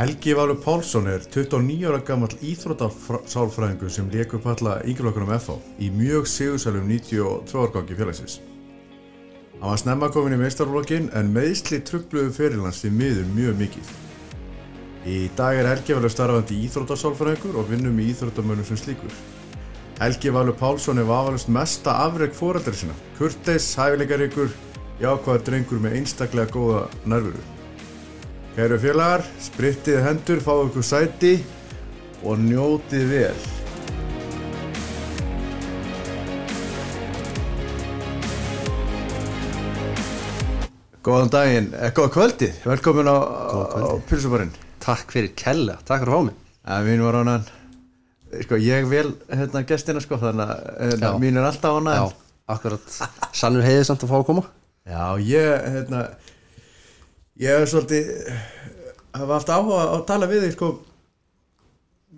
Helgi Valur Pálsson er 29 ára gammal íþróttasálfræðingur sem leik upp alla yngjurlokkunum FH í mjög sigursælum 92 árgangi félagsins. Hann var snemma komin í meistarflokkin en meðsli trubluðu fyrirlands því miður mjög mikið. Í dag er Helgi Valur starfandi íþróttasálfræðingur og vinnum í íþróttamönnum sem slíkur. Helgi Valur Pálsson er vafalust mesta afreg fóreldri sinna, kurteis, hæfileikaríkur, jákvæða drengur með einstaklega góða nærveru. Kæru félagar, sprittið hendur, fáu ykkur sæti og njótið vel. Góðan daginn, eh, góða kvöldið, velkomin á, á Pilsubarinn. Takk fyrir kella, takk fyrir hómi Ja, mín var ánan, sko ég vel hérna gestina sko, þannig að hérna, mín er alltaf ánan. Já, akkurat. Sannur heiði samt að fá að koma. Já, ég, hérna, ég hef svolítið, hafa haft áhuga á að tala við þig, sko,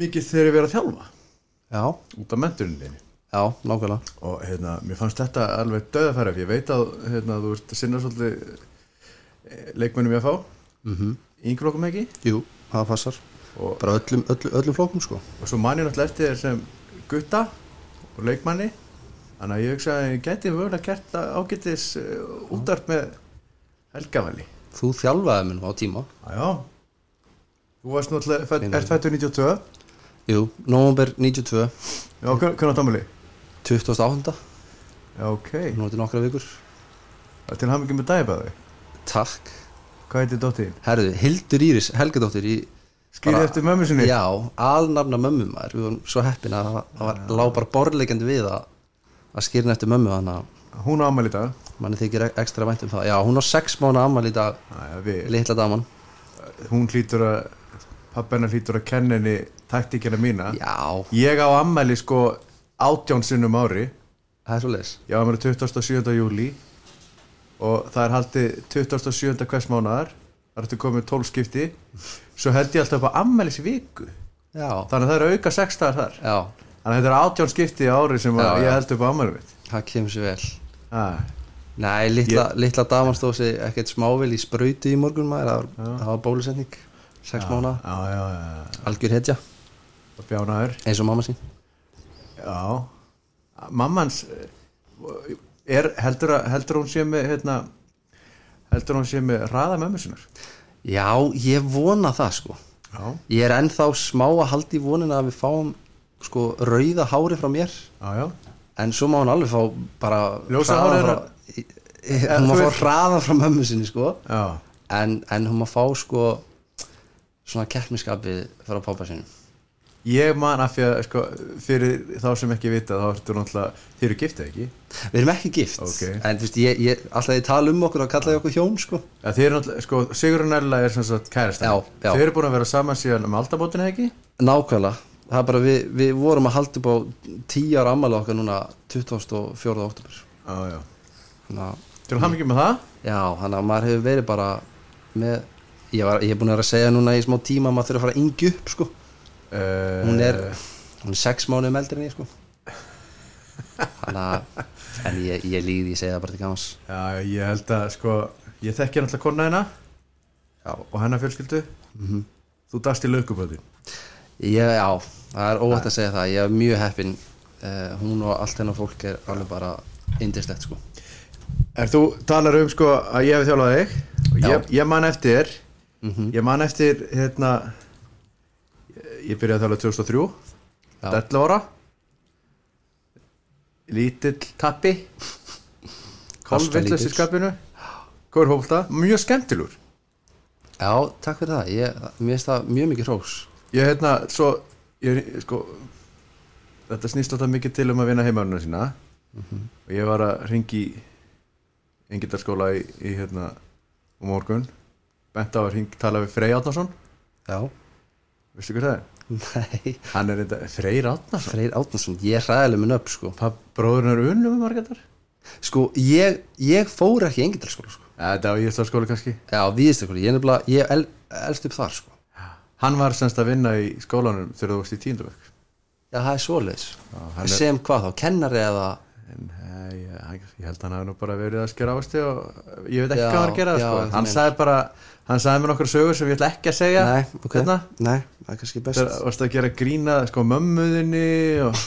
mikið þegar ég verið að þjálfa, Já, út af menturinni. já, nákvæmlega. Og, hérna, mér fannst þetta alveg döðafæri, ég veit að, hérna, þú ert að sinna svolítið eh, leikmönnum ég að fá, mm -hmm. yngreflokkum ekki, Jú, það passar. Og, Bara öllum, öllum, öllum flókum sko. Og svo man ég náttúrulega eftir þér sem gutta og leikmanni, þannig að ég hugsa að ég geti mögulega gert ágætis uh, útart með helgavali. Þú þjálfaði minn á tíma Já. Þú varst náttúrulega, ert fættur 92? Jú, november 92 Já, hvern- hvernig átt ámali? 28. Já, ok. Nú er þetta nokkra vikur Það er til ekki með dæbæði. Takk Hvað heitir dóttir? Herðu, Hildur Íris, Helgadóttir í Skýrði eftir mömmu sinni? Já, alnafna mömmu maður Við vorum svo heppin að það- það var lá bara borleikandi við að að skýrna eftir mömmu Hún á ámali í dag. Manni þykir ek- ekstra vænt um það Já, hún á sex mánu Æja, við. litla daman Hún hlýtur að, pappina hlýtur að kenna henni taktíkina mína. Já, Ég á ammali sko átján sinnum ári. það er svo leis Ég á ammali 27. júli og það er haldið 27. hvers mánuðar. Það ertu komið 12 skipti. Svo held ég alltaf upp á ammalis viku. Já, Þannig að það eru auka 6 dagar þar. já, Þannig að þetta er átján skipti ári sem ég held upp á ammali mitt. það kemur sér vel Ah. Nei, litla, litla daman stóð sig ekkert smávil í sprautu í morgun maður. Það var, bólusetning, sex mánu algjör hetja, og bjánaður. Eins og mamma sín. Já. Mammans eh, er, heldur, að, heldur hún sé með hérna, heldur hún sé með raða mömmu sinnar? Já, ég vona það sko. Já, Ég er ennþá smá að halda í vonina að við fáum sko rauða hári frá mér. Já, já. En svo má hún alveg fá bara Ljósa hraða í- hún má fá veist- hraða frá mömmu sinni sko. En, en hún má fá sko svona keppniskapið frá pappa sinni ég man að fyrir, sko, fyrir þá sem ekki vita þá ertu náttúrulega, þið eru giftið ekki? Við erum ekki gift. Ok. en þú veist, ég, ég, alltaf ég tala um okkur og kalla ég okkur hjón sko. Ja, Þið eru náttúrulega, sko, Sigurinn Ella er sem sagt kærasta. Já, já. Þið eru búin að vera saman síðan um aldabótinu ekki? Nákvæmlega, það er bara við, við vorum að halda upp á tíu ára ammali okkar núna 24. oktober Já, að, Til hann ekki með það. Já, þannig að maður hefur verið bara með ég, var, ég er búin að vera að segja núna í smá tíma að maður þurfa að fara yngi upp sko. Uh, hún er, hún er sex mánuðum eldri en ég sko. Þannig að en ég, ég líði, ég segi það bara til gamans. Já, ég held að, sko Ég þekki náttúrulega konna hérna og hennar fjölskyldu. Mhm. Þú dast í laukuböðin ég, já, það er óvægt að segja það. Ég er mjög heppin. Uh, hún og allt hennar fólk er alveg bara indislegt sko Er þú talar um sko að ég hef þjálfað þig. Og ég, ég man eftir Mhm. ég man eftir hérna ég byrjaði að þjálfa 2003 Já. 11 ára. Lítill tappi kolvillast í skapinu. Hvað er hóflta? Mjög skemmtilur Já, takk fyrir það, ég, mér finnst það mjög mikið hrós. Ég hérna svo ég, sko þetta snýst alltaf mikið til um að vinna heimaðurna sína. Og ég var að ringi engildarskóla í, í hérna um morgun. Bent á að ring, tala við Frey Átnason Já, veistu hvað það er? nei, hann er þetta Freyr Átnason Freyr Átnason, ég er hræðileg minn upp sko bróðurinn er unnum með margættar Sko, ég, ég fór ekki í engindalskóla sko. Þetta á íðstarskóla kannski. Já, viðistakóla, ég er nefnilega, ég el, elst upp þar sko. Hann var semst að vinna í skólanum þegar þú varst í tíundavökk Já, það er svoleiðis. Sem hvað þá, kennari eða en eh, ég, ég held að hann hafi nú bara verið að skera ástu og ég veit ekki Já, hvað hann var að gera já, sko. hann sagði bara hann sagði mér nokkur sögur sem ég ætla ekki að segja Nei, ok, hérna. nei, það er kannski best. Það varst að gera grína sko mömmuðinni og,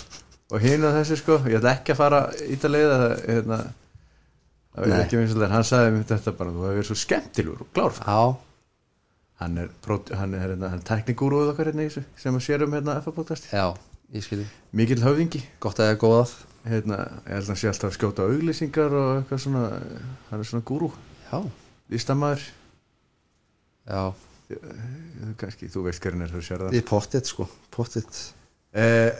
og hinu og þessu sko. Ég ætla ekki að fara ítalega það hérna það er ekki minnst hann sagði mér þetta bara, þú hefur verið svo skemmtilegur og klár. Já, hann er, hann er, hérna, er teknikúruð okkar hérna í sem að sér um hérna FA-podcast já, ég skilji mikill höfðingi. Gott að það er góðað hérna, ég held að hann sé alltaf að skjóta auglýsingar og eitthvað svona hann er svona gúrú, Já, listamæður já, kannski, þú veist hvernig er þú sér það. Við pottit sko. Eh,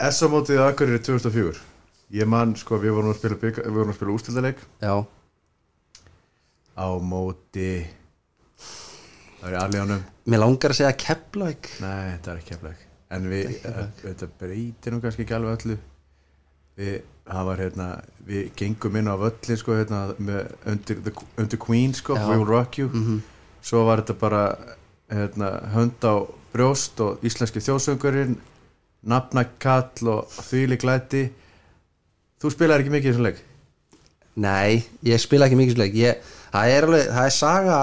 S á mótið Akureyri 2004 ég man, sko, við vorum að spila, vorum að spila ústildaleik Já, á móti það er í alíðanum mér langar að segja Keflavík. Nei, þetta er keflag en við, eh, þetta breytir nú kannski ekki alveg öllu við, var hérna við gengum inn á völlin sko hérna með undir, the, undir Queen sko. We Will Rock You Mhm. svo var þetta bara hérna, hönd á brjóst og íslenski þjóðsöngurinn nafnakall og þvíli glæti þú spilaði ekki mikið í þessum leik Nei, ég spila ekki mikið slik ég, Það er alveg, það er saga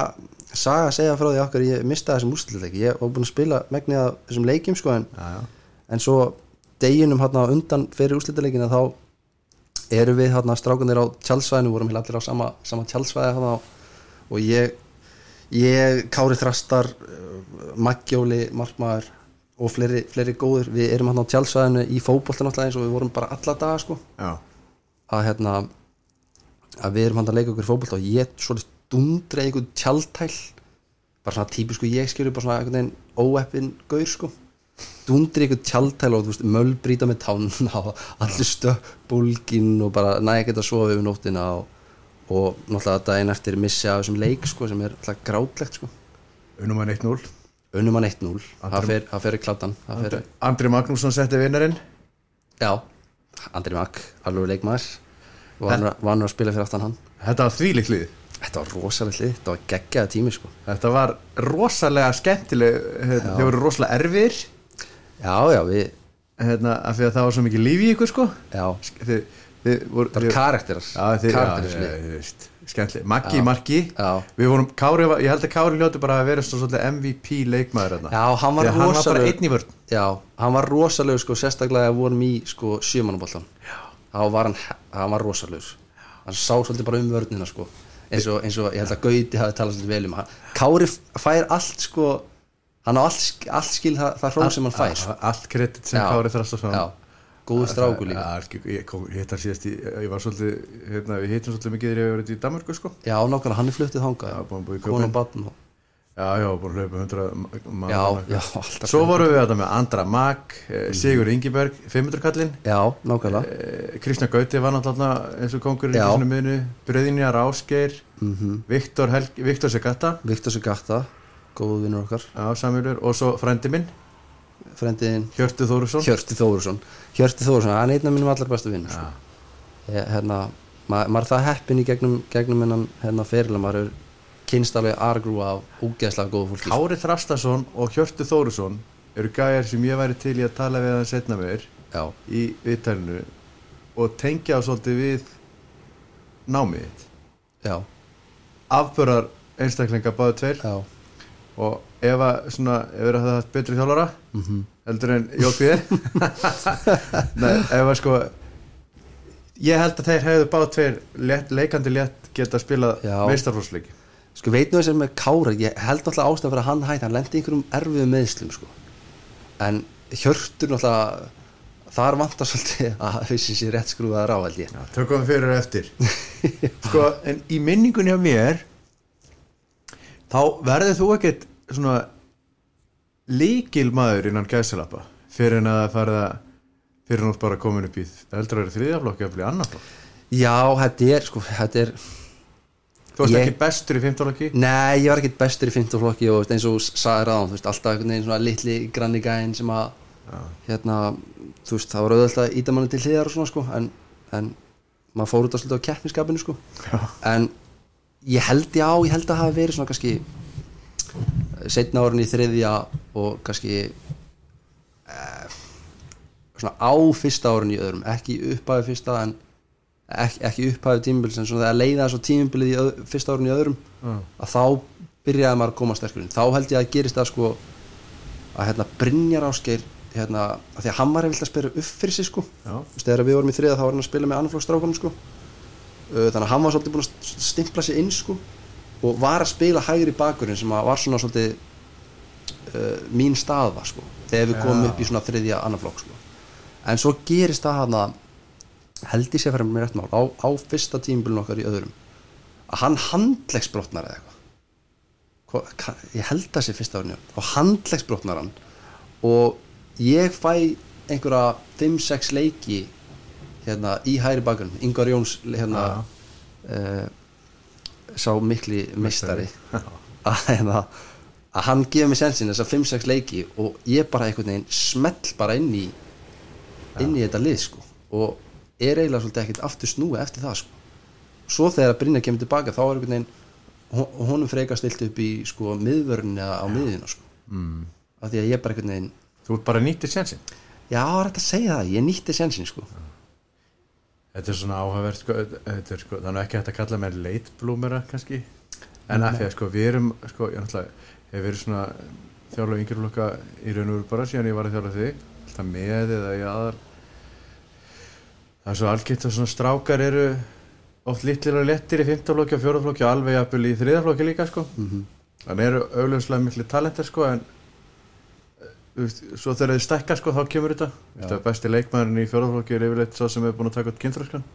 saga að segja frá því okkur ég mistaði þessum úrslutleik ég var búin að spila megnið af þessum leikjum sko en, já, já. en svo deginum hérna undan fyrir úrslutleikina þá erum við hérna strákunir á tjálsvæðinu vorum hér allir á sama, sama tjálsvæði hérna og ég ég, Kári Þrastar uh, Magjóli, Markmaður og fleiri, fleiri góður, við erum hérna á tjálsvæðinu í fótbolta náttúrulega eins og við vorum bara alla daga sko já. að hérna að við erum hann að leika okkur í fótbolta og ég svolítið dundra einhvern tjaldtæl bara svona típisku ég skilur bara svona einhvern veginn óeppin gaur sko dundra einhvern tjaldtæl og mölbrýta með tánna og allir stöpp bólgin og bara næja geta að sofa yfir nóttina og, og náttúrulega daginn eftir missi af þessum leik sko sem er grátlegt sko. Unum hann 1-0 unnum hann 1-0 það Andri- fer, fer það fer, Andri Magnússon setti vinnarinn. Já, Andri Mag alveg leikmaður. Vanur, að spila fyrir aftan hann? Þetta var þvílíkt lið. Þetta var rosalega hlið, þetta var geggjaða tími sko. Þetta var rosalega skemmtileg þau voru rosalega erfir Já, já, við, hérna, af því að það var svo mikið líf í ykkur sko. Já, þið, þið voru það var karakterar. Já, þið, já, já, já, veist, skemmtileg. Maggi í marki. Já. Við vorum, Kári, var- ég held að Kári ljóti bara að vera svo svolítið MVP leikmaður hérna. Já, hann var Því að hann var bara rosalegur einn í vörn. Já, hann var rosalegur sko, sérstaklega að vorum í sko sjömannaboltan þá var hann, hann var rosalegur. Hann sá svolítið bara um vörnina sko. Eins og, eins og ég held að Gauti hafi talað svolítið vel um hann Kári fær allt sko hann á allt, allt skil það, það hrón sem hann fær. Allt kredit sem. Kári Þrastarsson Já, góðu stráku líka. Ég, kom- ég var svolítið hérna, Við hittum svolítið mikið þegar ég var í Danmarku sko. Já, nákvæmlega, hann er fluttið í Kona og barn og Já, já, búin að hlaupa 100 mann Já, já, alltaf Svo vorum við þetta með Andra Mag Sigur Ingiberg, 500 kallinn Já, nákvæmlega. Eh, Kristján Gauti var náttúrulega eins og kongurinn í svona miðinu Bröðinja Rásgeir mm Viktor, Segata. Viktor Sigata, góðu vinnur okkar. Já, Samjölur og svo frændi minn. Frendiðin Hjörtu Þórusson Hjörti Þóruðsson Hjörti Þóruðsson, hann er einn af mínum allar bestu vinn Já, ég, hérna, ma maður er það heppin í gegnum, gegnum hennan hérna, ferilega, maður er kynst alveg argrúa af úgeðslega góðu fólki Kári Þrastarsson og Hjörtu Þórusson eru gæjar sem ég væri til í að tala við hann setna með þér já, í viðtælinu og tengja á svolítið við námið þitt. já, afbörar einstaklinga báðu tveir. Já og ef að svona, ef hafði haft betri þjálfara mm heldur en Jókvíðir Nei, ef að sko ég held að þeir hefðu báðu tveir létt, leikandi létt geta spilað meistarflósleiki sko veit nú þess að með Kára ég held náttúrulega ástæðan fyrir að hann hætti hann lendi einhverjum erfiðum meðslum sko. en Hjörtur náttúrulega þar vantar svolítið að hausin sér rétt skrúðaðar á held ég. Já, tökum við fyrir eftir. Sko, en í minningunni á mér þá verður þú ekkert svona líkil maður innan gæsalappa fyrir en að það farið að fyrir nátt bara komin upp í að vera þriðjaflokki eða fyrir annar flokk. Já, þetta er sko, þetta er þú varst Ég- ekki bestur í fimmtálokki Nei, ég var ekkert bestur í 15 flokki og eins og þú sagði ráðan, þú veist, alltaf einhvern veginn svona litli granni gæinn sem að hérna, þú veist, það var auðvitað að íta manni til hliðar og svona, sko, en, en maður fór út á svolítið á keppniskapinu, sko. Já. en ég held, já, ég held að hafa verið svona kannski setna árin í þriðja og kannski eh, svona á fyrsta árin í öðrum, ekki uppaði fyrsta en ekki, ekki upphæðu tímubils en svona þegar leiða svo tímubilið í öð, fyrsta árun í öðrum Já. að þá byrjaði maður að koma sterkur þá held ég að gerist það sko að hérna Brynjar Ásgeir hérna, að því að hann var að vilja spila upp fyrir sig sko. Þegar við vorum í þriða þá var hann að spila með annarflokksstrákunum sko þannig að hann var svolítið búin að stimpla sig inn sko og var að spila hægri bakurinn sem að var svona svolítið uh, mín staða sko þegar við komum Já. upp í svona þriðja annarflokk sko en svo gerist það hann held ég sé að fara með rétt mál á, á fyrsta tímbilin okkar í öðrum að hann handlegsbrotnar eða eitthvað ég held það sé fyrsta árinu og handlegsbrotnar hann og ég fæ einhverja 5-6 leiki hérna í hæri bakgrunn Ingvar Jóns hérna uh, sá mikli mistari að, hérna, að hann gefur mig sensin þess að 5-6 leiki og ég bara einhvern veginn smell bara inn í inn í þetta lið sko og er eiginlega svolítið ekkert aftur snúi eftir það sko. Svo þegar Brynja kemur tilbaka þá er einhvern veginn hon- honum frekar stilt upp í sko miðvörn eða á miðina sko. Mm. af því að ég bara einhvern veginn Þú ert bara nýttið sjensin já, það er hægt að segja það, ég nýtti sensin sko Þetta er svona áhugavert sko, er sko, þannig ekki hægt að kalla mér leitblúmera kannski. En að því að sko við erum sko, ég náttúrulega hef verið svona þjálfa yngjurlokka í raun og veru bara síðan ég var að þjálfa þig alltaf með eða í aðar það er svo algitt að svona strákar eru oft litlir og lettir í 15 flokki og 4 flokki og alveg jafnvel í 3 flokki líka sko. Þannig eru auðvitað miklu talentar sko en veist, svo þegar þið stækka sko þá kemur þetta. Þetta besti leikmæðurinn í 4 flokki er yfirleitt svo sem er búin að taka út kynþröskan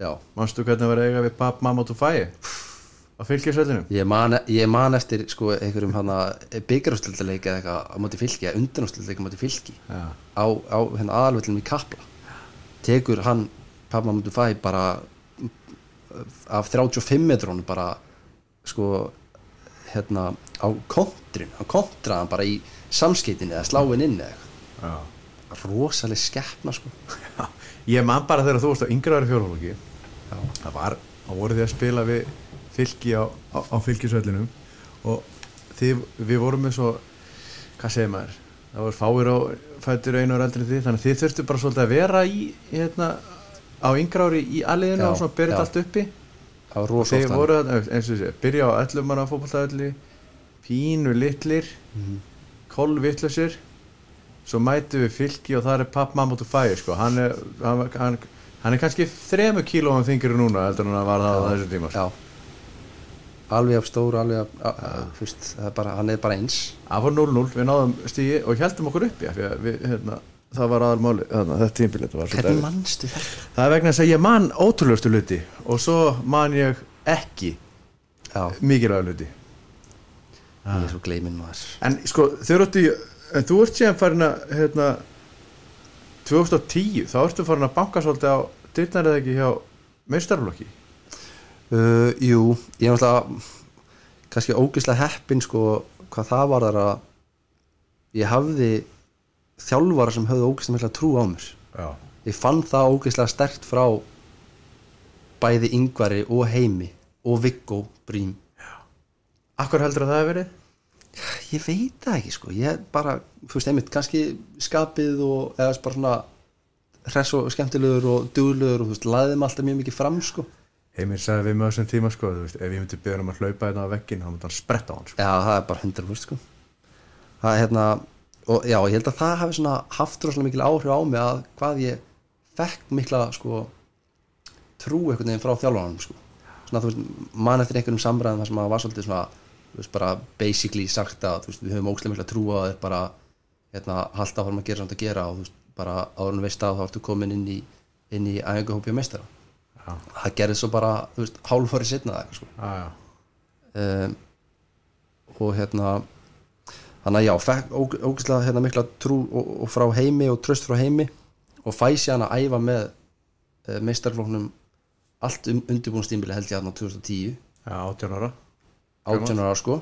já, Manstu hvernig að eiga við Bab Mamma og Fæi? Á fylgisvellinu? ég man, ég man eftir sko einhverjum hana byggarústildaleik eða eitthvað á móti fylki eða undanústildaleik á móti fylki. Já. á, á hérna aðalvöllum í Kapla. Tekur hann pappa mútu fæ bara af 35 metrónu bara sko hérna á kontrin hann kontraði hann bara í samskeitin eða sláin inn eða Já. eitthvað rosaleg skeppna sko Ég man bara þegar þú varst á yngraðari fjórhólki það var, þá voru þið að spila við fylki á, á, á fylgisvellinum og þið, við vorum með svo hvað segir maður það voru fáir á fættur einu og eldri þið þannig að þið þurftu bara svolítið að vera í hérna, á yngraðari í aðliðinu Já, og svona já. allt uppi þeir voru eins og þessi, byrja á 11 manna fótballtæðli pínu litlir Mhm. Kolvitlausir svo mætu við fylki og það er papp mamma út fæði sko. hann, er, hann, hann, hann er kannski þremu kílóum þingir núna heldur hann var það á þessum tíma sko. já alveg af stóru alveg af, að, að, fyrst, er bara, hann er bara eins það var 0-0, við náðum stígi og heldum okkur upp já, við, hérna, það var aðalmáli þetta tímbil þetta var svolítið hvernig mannstu þetta? það er vegna að ég man ótrúlegustu hluti og svo man ég ekki mikilvæg hluti ég er svo gleyminn maður. En sko, þau eru í en þú ert síðan farin að hérna, 2010, þá ertu farin að banka svolítið á dyrnar eða ekki hjá meistarflokki Uh, jú, ég er náttúrulega kannski ógeðslega heppin sko hvað það var þar að ég hafði þjálfara sem höfðu ógeðslega mikla trú á mér. Já, ég fann það ógeðslega sterkt frá bæði yngvari og heimi og Viggo Brím Akkur heldur að það hefur verið? ég veit það ekki sko ég bara, þú veist einmitt, kannski skapið og eða bara svona hress og skemmtilegur og duglegur og þú veist, laðið mig alltaf mjög mikið fram sko Heimir sagði við með þessum tíma sko, þú veist, ef ég myndi beða um að hlaupa þetta á veggin þá myndi hann spretta á hann sko. Já, það er bara 100% sko Það er hérna og já, ég held að það hafi svona haft rosalega mikil áhrif á mig að hvað ég fekk mikla sko trú einhvern veginn frá þjálfanum sko svona þú veist, mann eftir einhverjum samræðum þar sem að var svolítið svona, veist, bara basically sagt að, veist, við höfum ókslega mikla trú á að þeir bara, hérna, halda áfram að gera samt að gera og þú veist, bara þú veist að þá ertu komin inn í, inn í æfinguhópi og meistara. Já, það gerði svo bara, þú veist, hálfari setna það, sko. Já, um, og hérna þannig að já, fekk ógeðslega hérna, mikla trú og, og frá heimi og tröst frá heimi og fæ sér hann að æfa með uh, meistarflóknum allt um, undirbúinnstímbili held ég að 2010 Já, 18 ára 18 ára sko.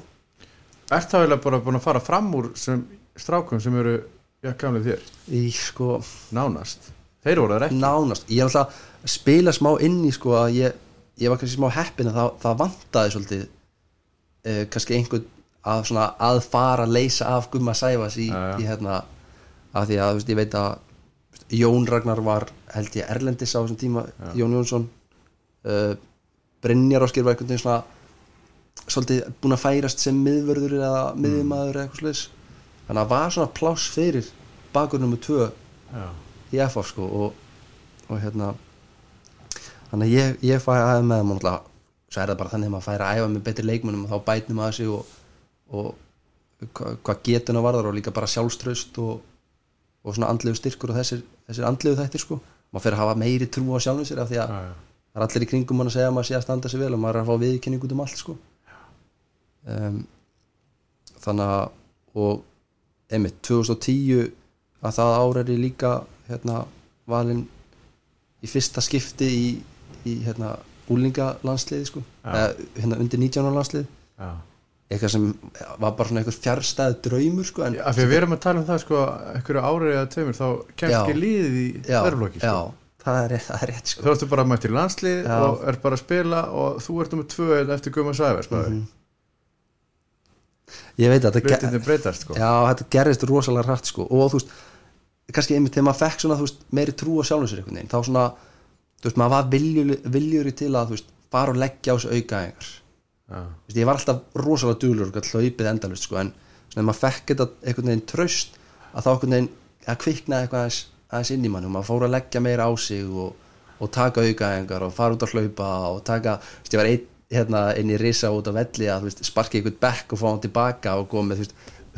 Ert það vel bara búin að fara fram úr sem strákum sem eru já, gamlega þér, í sko. Nánast. Þeir voru það ekki. Nánast, ég er alltaf að spila smá inn í sko að ég, ég var kannski smá heppin að það, það vantaði svolítið uh, kannski einhvern að, svona, að fara að leysa af Gumma Sæfas í, Já, já. í hérna af því að veist, ég veit að Jón Ragnar var held ég Erlendis á þessum tíma Jón Jónsson. Uh, Brynjar Áskir var einhvern veginn svona svolítið búin að færast sem miðvörður eða miðjumaður eða eitthvað slags þannig að það var svona pláss fyrir bakur nummer tvö Já, í FF sko og, og hérna þannig að ég, ég fæ aðeins með þeim og svo er það bara þannig að maður færi að æfa með betri leikmunum og þá bætum maður sig og, og hva, hvað getuna varðar og líka bara sjálfströst og, og svona andlegu styrkur og þessir, þessir andlegu þættir sko. Maður fyrir að hafa meiri trú á sjálfum sér af því að það er allir í kringum mann að segja að maður sé að standa sig vel og maður er að fá viðkynning út um allt sko um, þannig að og einmitt 2010 að það ár ég líka hérna valinn í fyrsta skipti í, í hérna úlingalandsliði sko eða hérna undir 19 landslið já. eitthvað sem var bara svona eitthvað fjärstæð draumur sko en Já, að við erum að tala um það sko einhverju árið eða tveimur þá kemst ekki liðið í já, verðflokki sko. já, það er, rétt- það er rétt sko Þú ertu bara mættir í landslið Já. og er bara að spila og þú ert um tvö eftir Guma Sævers mm -hmm. Ég veit að þetta breytast sko. Já, þetta gerðist rosalega hratt sko. Og þú veist, kannski einmitt þegar maður fekk svona, veist, meiri trú á sjálfum sér þá svona, þú veist, maður var viljur, viljuri til að, þú veist, fara og leggja á þessu aukaæðingar Já, veist, ég var alltaf rosalega duglur og hlaupið endalust sko, en svona, maður fekk þetta einhvern veginn tröst að þá einhvern veginn að kvikna eitthvað aðeins, aðeins inn í mann og maður fór að leggja meira á sig og, og taka aukaæðingar og fara út að hlaupa og taka, þú veist, ég var einn hérna inn í risa út á velli að veist, sparki einhvern bekk og fá hann tilbaka og góða með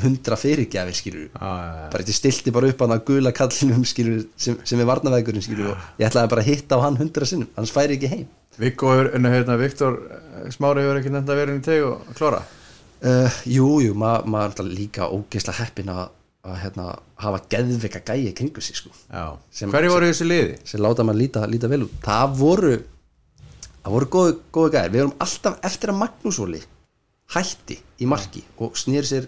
hundra fyrirgjafi skilur já. bara þetta stilti bara upp hann að gula kallinum skilur, sem, sem er varnavegurinn skilur og ég ætlaði bara að hitta á hann hundra sinnum annars færi ekki heim en hérna Viktor eh, Smári hefur ekki nefnd að vera inn í teg og klára uh, Jú, jú, ma maður er alltaf líka ógeðslega heppin að, að hérna, hafa geðveika gæi kringu sig sko. Hverju voru í þessu liði? sem láta maður líta, líta vel út það voru það voru góðu, góðu gæðir við vorum alltaf eftir að Magnús Óli hætti í marki og snýr sér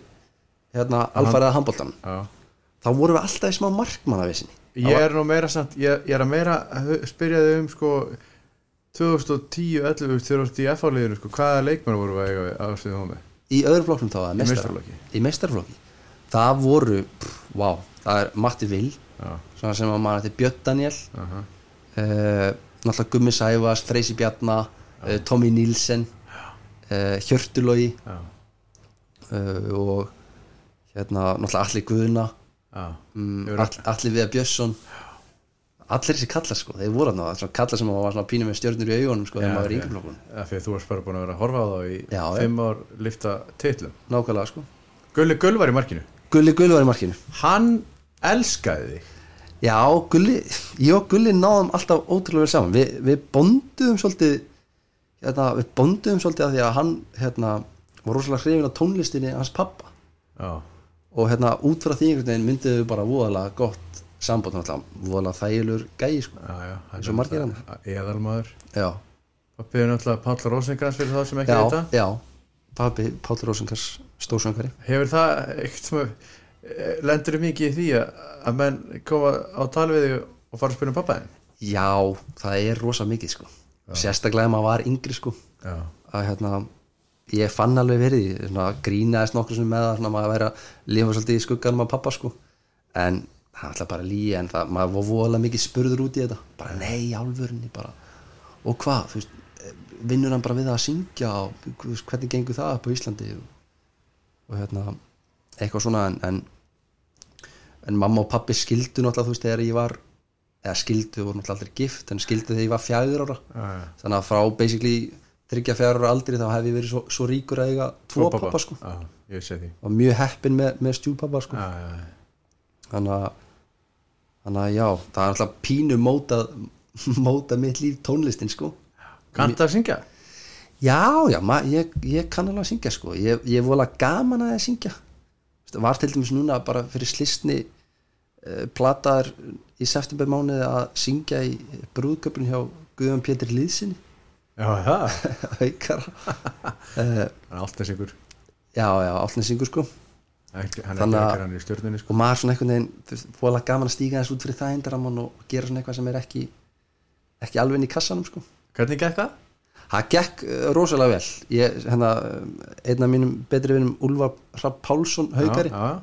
hérna alfæriða handbóltan þá vorum við alltaf í smá markmannavissinni. Ég er nú meira samt, ég, ég er að meira að hu- spyrja þig um sko 2010-11 þegar þú ert í F-áliðinu sko, hvaða leikmenn voru að eiga við aðstöðum á með? í öðrum flokknum þá, Í meistaraflokki. í meistarflokki það voru, pff, vá, það er Matti Vil sem að maður þetta Björn Daniel aha, uh, náttúrulega Gummi Sæfas, Freysi Bjarna uh, Tommy Nílsen uh, Hjörtulogi. Já, uh, og hérna náttúrulega Alli Guðna. Um, all, Alli Viða Björnsson. Allir þessi kallar sko, þeir voru þarna svona kallar sem var pínum með stjörnur í augunum sko, þegar maður var í yngri flokkun Já, fyrir þú varst bara búin að vera að horfa á þá í Já, fimm ár lifta titlum. Nákvæmlega sko. Gulli Gull var í markinu. Gulli Gulli var í markinu. Hann elskaði þig Já, Gulli, ég og Gulli náðum alltaf ótrúlega vel saman. Vi, Við bonduðum svolítið hérna, Við bonduðum svolítið að því að hann hérna, var rosalega hrifin á tónlistinni hans pappa. Já, og hérna, út frá því einhvern veginn mynduðu við bara voðalega gott samband náttúrulega, voðalega þægilur gæi sko. já, já hann Eins og margir náttúrulega Eðalmaður. Já, Pappi er náttúrulega Páll Rósengrans fyrir það sem ekki já, þetta já. Pabbi Páll Rósengars stórsöngari Hefur það eitthvað sem lendur mikið í því að, að menn koma á tal við þig og fara að spila um pappaðin? Já, það er rosa mikið sko. sérstaklega ef maður var yngri sko. Já, að hérna ég fann alveg verið svona, grínaðist nokkur sem með það svona, maður að lifa svolítið í skugganum af pappa sko. en það alltaf bara lí en það, maður var voðalega mikið spurður út í þetta bara nei, álfurni bara og hvað, þú veist, vinnur hann bara við að syngja og þú veist, hvernig gengur það upp á Íslandi og, og hérna eitthvað svona en, en en mamma og pappi skildu náttúrulega þú veist þegar ég var eða skildu, voru náttúrulega aldrei gift en skildu þegar ég var fjögur ára. Já. þannig að frá basically þryggja fjár ára aldri þá hef ég verið svo, svo ríkur að eiga tvo Tvo pappa sko. Því. Og mjög heppin með, með stjúpappa sko. Já þannig að þannig að já, það er alltaf pínu mótað mótað mitt líf tónlistin sko. Kanntu að syngja? já, já, ma, ég, ég kann alveg að syngja sko. Ég, ég vola gaman að syngja. Var til dæmis núna bara fyrir slisni uh, plataður í september mánuði að syngja í brúðköpun hjá Guðjón Pétur Lýðsinni Já, það Hann er alltaf sigur já, já, allnesingur sko. Hann er ekki Þannig að- stjórnunni sko. og maður svona einhvern veginn fóla gaman að stíga þess út fyrir það endaramann og gera svona eitthvað sem er ekki ekki alveg inn í kassanum sko. Hvernig gekk það? það gekk uh, rosalega vel. Ég, hérna, einn af mínum betri vinnum Úlfar Rapp Pálsson haugari, Já, já,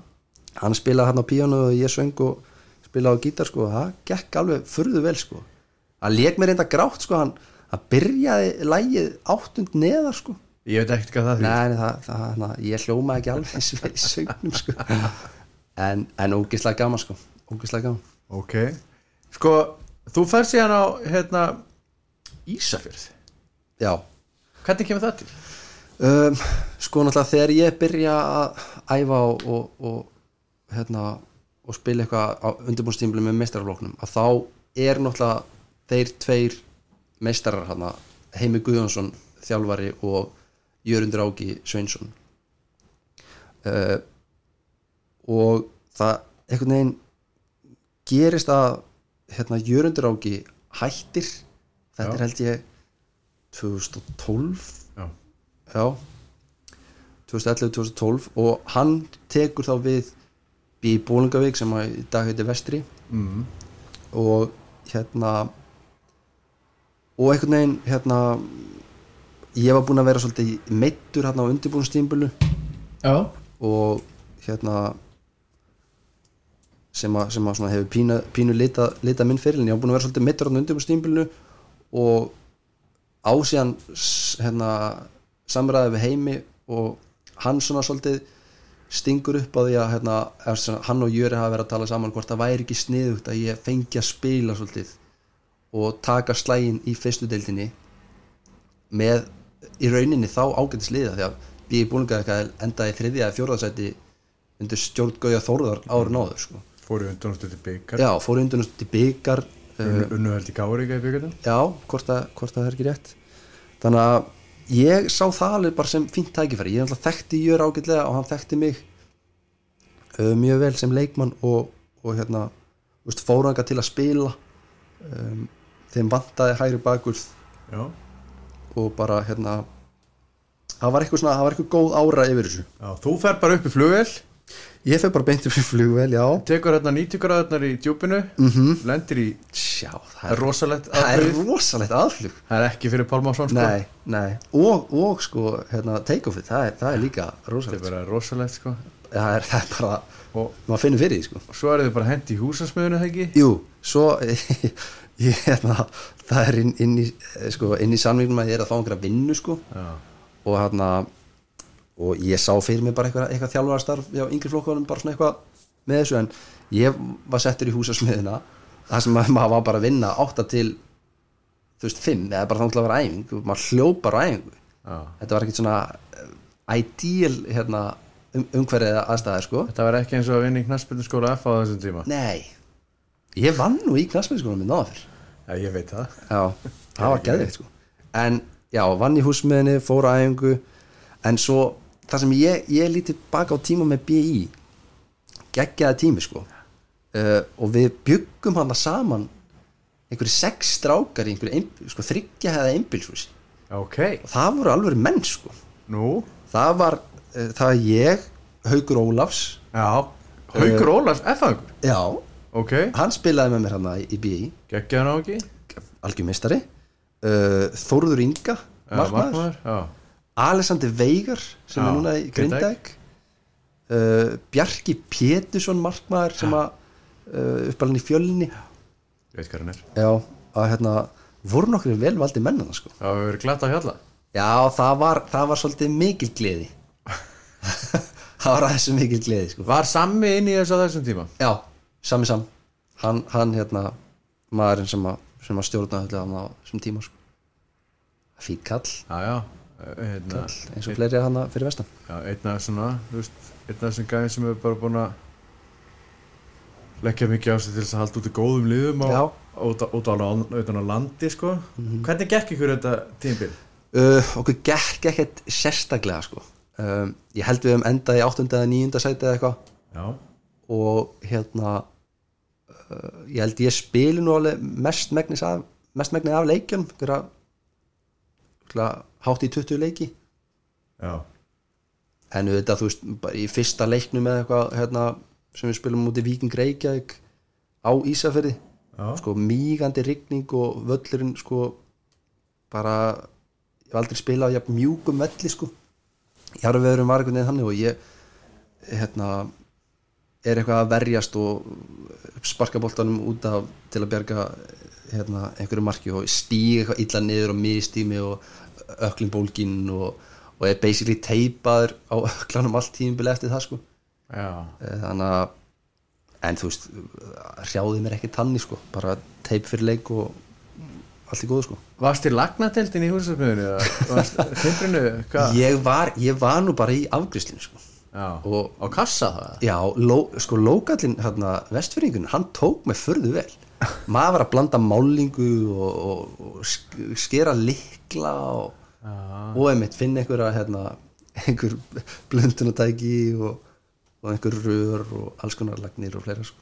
hann spilaði hann á píónu og ég söng og spila á gítar sko. Það gekk alveg furðu vel sko. Hann lék mér reynda grátt sko. Hann, byrjaði lægið áttund neðar sko. Ég veit ekkert hvað það því Nei, það, það, það, ég hljóma ekki alveg eins vel í sögnum sko. En, en ógislega gaman sko. Ógislega gaman. Ok. Sko, þú fær síðan á hérna Ísafjörð. Já, Hvernig kemur það til? um, sko náttúrulega þegar ég byrja að æfa og, og, og hérna og spila eitthvað á undirbúnstímbli með meistarafloknum að þá er náttúrulega þeir tveir meistarar hana, Heimi Guðjónsson þjálfari og Jörundur Áki Sveinsson. Uh, og það einhvern veginn gerist að hérna, Jörundur Áki hættir. Þetta Já. er held ég 2012 Já, já. 2011-2012 og hann tekur þá við í Bólingavík sem að í dag heitir Vestri mm. og hérna og einhvern veginn hérna ég var búinn að vera svolítið meittur hérna á undirbúinstímbulu Já. og hérna sem að, sem að svona hefur pínu, pínu lita, lita minn fyrir en ég var búinn að vera svolítið meittur hérna á undirbúinstímbulu og ásíðan hérna samræði við heimi og hann svona svolítið stingur upp á því að hérna, hann og Jöri hafa verið að tala saman hvort það væri ekki sniðugt að ég fengi að spila svolítið og taka slægin í fyrstu deildinni með í rauninni þá ágætis liða því að við í búlinga endaði þriðja eða fjórðarsæti undir stjórn Gauja Þórðar árið náður sko. Fóru undan til byggar já, fóru náttúrulega í byggar uh, Unnu held í Gáríka í byggarnum já, hvort það er ekki rétt. Þannig að ég sá það alveg bara sem fínt tækifæri. Ég þekkti Jör ágætlega og hann þekkti mig uh, mjög vel sem leikmann og, og hérna fóranga til að spila um, þeim vantaði hægri bakurð Já, og bara hérna það var eitthvað svona, það var eitthvað góð ára yfir þessu. Já þú fer bara upp í flugvel ég fer bara beint upp í flugvel, já. Tekur hérna 90 gráðarnar í djúpinu mm Lendir í sjá, Það er rosalegt það er aðflug rosalegt aðflug. Það er ekki fyrir Pálmásson sko. Nei, nei, og, og sko hérna, take-offið, það það er líka Það er rosalegt bara rosalegt sko. Það er, það er bara, Og, maður finnur fyrir því sko. Og svo er þið bara hendi í húsasmiðuna það ekki? Jú, svo ég, hérna, það er inn, inn í sko, inn í samvíknum að ég er að fá einhverja vinnu sko. Já, og hérna og ég sá fyrir mig bara eitthvað, eitthvað þjálfarstarf já, yngri flokkunum bara svona eitthvað með þessu. En ég var settur í húsasmiðina það sem að maður var bara að vinna 8 til þú veist 5 eða bara þá til að vera æfing maður hljópar á æfingu. Já. Þetta var ekkert svona uh, ideal hérna, um, umhverfið aðstæði sko. Þetta var ekki eins og að vinna í knaspinu skóla F á þessum tíma. Nei, ég vann nú í knastmennskólanum minn fyrr Já, ég veit það. Já, það var geðvikt sko. En já, vann í húsmiðinni, fór á æfingu. En svo, það sem ég, ég lítið baka á tíma með BI Geggjaði tími sko. Uh, Og við byggum hann saman Einhverju sex strákar í einhverju ein, sko, þryggja hefða einbilshúsi Já, ok. Og það voru alveg menn sko. Nú? Það var, uh, það var ég, Haukur Ólafs. Já. Haukur Ólafs F-angur Já, Ok. Hann spilaði með mér hann í BI Gekkjaðan á ekki? Algjörmeistari uh, Þórður Inga, markmaður Alexander Veigar sem Já, er núna í Grindæk uh, Bjarki Pétursson markmaður sem að uh, uppalinn í fjölni. Ég veit hvað hann er. Já, að hérna voru nokkur velvaldi mennana sko. Það hefur verið glatt að hjalla. Já, það var, það var svolítið mikil gleði. Það var aðeins mikil gleði sko. Var Sammi inn í þessu á þessum tíma? já, sami sam. Hann, hann hérna, maðurinn sem að, sem að stjórna þetta á þessum tíma sko. Fýt kall, Já, já Hérna, eins og fleiri hann fyrir vestan já, einn af svona, einn af þessum gæðin sem hefur bara búin að leggja mikið á sig til að halda út í góðum liðum Já. út, á, landi, sko. Hvernig gekk ykkur þetta tímbil? uh, okkur gekk ekkert sérstaklega sko um, ég held við um endað í 8. eða 9. sæti eða eitthvað og hérna uh, ég held ég spili nú alveg mest megnis af af leikjum einhverja hátt í 20 leiki. Já, en auðvitað þú veist í fyrsta leiknum eða eitthvað hérna, sem við spilum mútið Víking Reykjavík á Ísafirði. Já, sko mígandi rigning og völlurinn sko bara ég hef aldrei spilað á mjúkum velli sko. Jarveðurum var einhvern veginn þannig og ég hérna er eitthvað að verjast og sparka boltanum út af til að bjarga hérna, einhverju marki og stíga eitthvað illa niður og mistími og öklin bólgin og, og er basically teipaður á öklanum allt tímbil eftir það sko. Já, Eh, þannig að en þú veist, hrjáði mér ekki tanni sko, bara teip fyrir leik og allt í góðu sko. Varst í lagnadeldin í húsasmiðinu varst hvað? Ég var, ég var nú bara í afgriðslinu sko. Já, og á kassa það? Já, ló, sko lókallinn hérna, vestfyringun, hann tók mig förðu vel maður var að blanda málingu og, og, og sk- skera likla og, og einmitt finna einhverja hérna, einhver blöndunatæki og, og einhver rör og alls konar lagnir og fleira sko.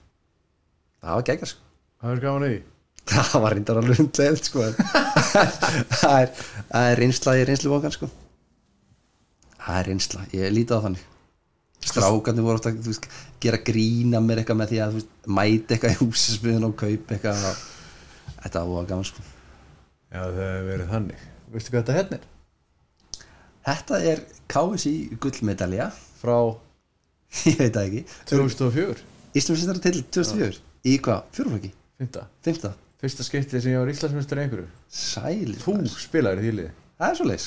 það var geggar sko. það er gaman í það var reyndar alveg hundlega sko. en það er, er reynsla í reynslu sko. það er reynsla, ég líti á þannig strákarnir voru ofta veist, gera grína mér eitthvað með því að veist, mæti eitthvað í húsismiðun og kaup eitthvað þetta var gaman sko. Já, það hefur verið þannig. Veistu hvað þetta hérna er? þetta er KSI gullmedalja. Frá ég veit það ekki. 2004 Íslandsmyndstara til 2004 í hvað, fjóruflokki, fynda, fymta fyrsta skiptið sem ég var Íslandsmyndstur einhverju. Sælir þú maður. spilaðir í því liði. Það er svo leis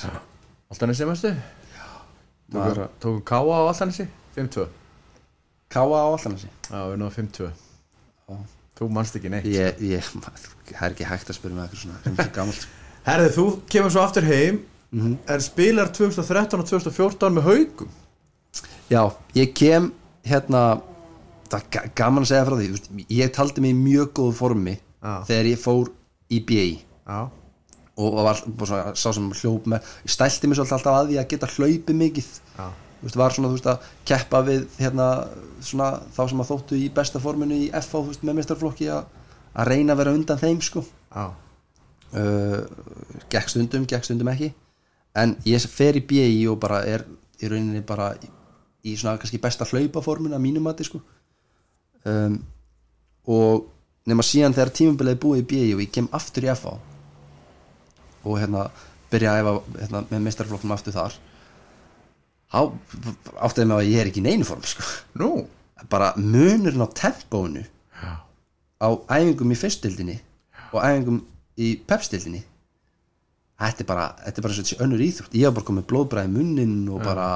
Altanesi mestu Maður- tókum Káa á Altanesi 5-2 Káa á allanasi já, við náðum 5-2 þú manst ekki neitt. Ég, ég, það er ekki hægt að spyrja með eitthvað svona. Sem er gamalt herði, þú kemur svo aftur heim en spilar 2013 og 2014 með haugum Já, ég kem hérna það er ga- gaman að segja frá því ég taldi mig í mjög góðu formi Já. þegar ég fór í BI já, og var svona, sá sem hljóp með ég stælti mig svolítið alltaf að því að geta hlaupið mikið. Já, þú veist, var svona, veist, að keppa við hérna, svona, þá sem að þóttu í besta forminu í FH, veist, með mestarflokki að reyna að vera undan þeim, sko. Já, uh, gekk stundum, gekk stundum ekki. En ég fer í BI og bara er í rauninni bara í, í svona kannski besta hlaupaformun að mínum mati sko. Um, og nema síðan þegar tímabilið er búið í BI og ég kem aftur í FA og hérna byrja að efa hérna, með mestarflokknum aftur þar þá áttaði mig á að ég er ekki í neinu form sko. Nú? Bara munurinn á tempóinu já, á æfingum í fyrstildinni og æfingum í pepstildinni þetta er bara þetta er bara svo önnur íþrótt. Ég var bara komið blóðbræði munnin og bara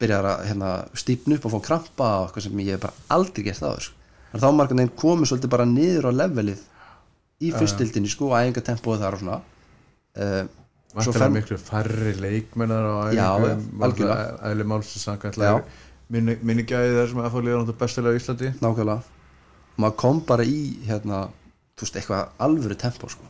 byrjar að hérna, stípna upp og fá krampa og eitthvað sem ég hef bara aldrei gert það sko. þá margum þeim komið svolítið bara niður á levelið í fyrstildinni sko og æfingatempóið þar og svona. Uh, Vantar fer miklu færri leikmennar á æfingum algjörlega. Æli málsins Já. samkvæmt Minni gæði þar sem liða náttúrulega bestilega í Íslandi nákvæmlega maður kom bara í hérna, þú veist, eitthvað alvöru tempó sko.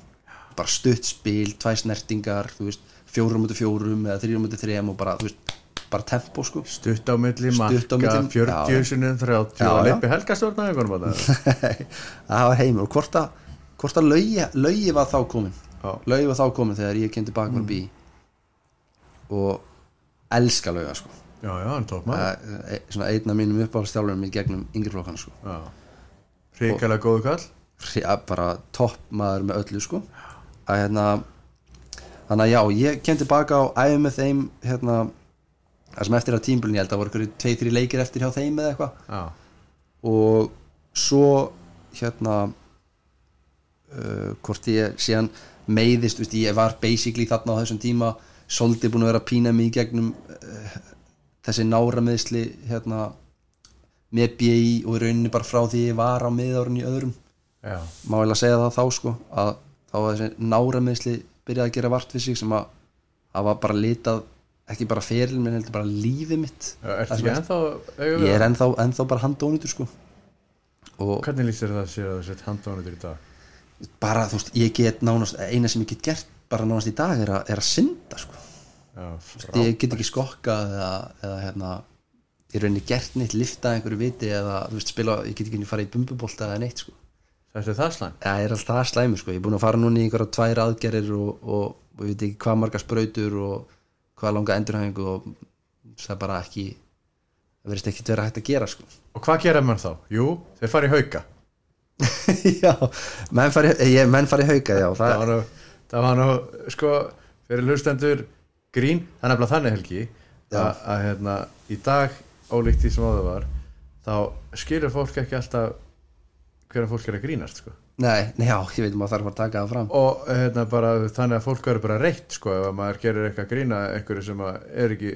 bara stutt spil, tvæ snertingar þú veist, fjórum mútið fjórum eða þrjum mútið þrejum og bara, þú veist, bara tempó sko. Stutt á milli, marka, milli, 40 já. sinni 30 Já, og leipi helgastjórna það var heimur hvort að, laugi var þá komin Já. laugi var þá komin þegar ég kem tilbaka mm. bí og elska lauga sko. Já, já, hann tók maður e- svona einn af mínum uppáhaldstjálfurum í gegnum yngri flokkana sko. Ríkala góðu kall ja, bara topp maður með öllu sko að hérna þannig að já, ég kem tilbaka og æfi með þeim hérna það sem eftir að tímbilin ég held að voru ykkur tvei, þrý leikir eftir hjá þeim eða eitthvað og svo hérna uh, hvort ég síðan meiðist, veist, ég var basically þarna á þessum tíma svolítið búin að vera að pína mig í gegnum uh, þessi nára meðsli hérna með BI og í rauninni bara frá því ég var á miðárun í öðrum. Já, má vel að segja það þá sko að þá var þessi nára meðsli byrjaði að gera vart við sig sem að það var bara litað ekki bara feril menn heldur bara lífið mitt. Já Það ekki ennþá ég er ennþá, ennþá bara handónitur sko. Og Hvernig lýsir það sér að þú sett handónitur í dag? Bara þú veist, ég get nánast eina sem ég get gert bara nánast í dag er að, er að synda sko. Já, ég get ekki skokkað eða, eða hérna ég rauninni gert neitt, lifta einhverju viti eða þú veist, spila, ég get ekki fara í bumbubólta eða neitt sko. Þetta er það slæm það er alltaf það slæmi sko. ég er búin að fara núna í einhverja tvær aðgerir og, og, og ég veit ekki hvað marga sprautur og hvað langa endurhæfingu og það er bara ekki það verðist ekki vera hægt að gera sko. Og hvað gera mann þá? Jú, þeir fara í hauka já, menn fari, ég, menn fari hauka já, það það, var nú, það var nú sko, fyrir hlustendur grín, það er nefnilega þannig helgi að, að hérna, í dag ólíkt því sem áður var þá skilur fólk ekki alltaf hverja fólk er að grínast sko. nei, já, ég veit maður þarf að taka það fram og hérna, bara, þannig að fólk verður bara reitt sko, ef að maður gerir eitthvað að grína einhverju sem er ekki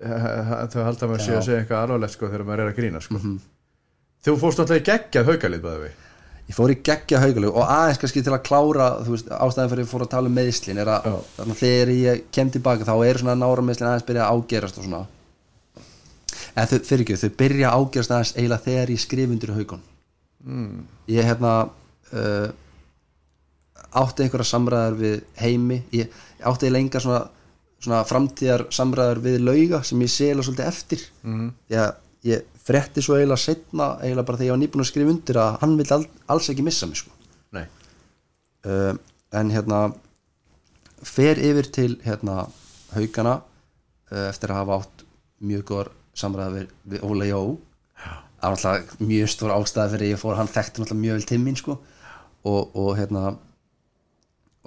þau halda maður sé að segja eitthvað alvarlegt sko, þegar maður er að grína sko. Þú fórst alltaf í geggjað haukalið bæði við ég fór í geggja haugalegu og aðeins kannski til að klára þú veist, ástæðan fyrir að ég fór að tala um meðslin er að þarna þegar ég kem tilbaka þá er svona nára meðslin aðeins byrja að ágerast og svona. En þau, fyrir ekki, þau byrja að ágerast aðeins eiginlega þegar ég skrif undir haugun mm. ég hérna uh, átti einhverja samræðar við heimi. Ég, ég átti eiginlega enga svona, svona framtíðar samræðar við lauga sem ég sela svolítið eftir. Mm. því að ég frétti svo eiginlega setna eiginlega bara þegar ég var nýbúin að skrifa undir að hann vil all, alls ekki missa mig sko. Uh, en hérna fer yfir til hérna haugana uh, eftir að hafa átt mjög góðar samræða við, við Óla Jó. Það var alltaf mjög stór ástæða fyrir ég fór, hann þekkti alltaf mjög vel timminn sko. Og, og hérna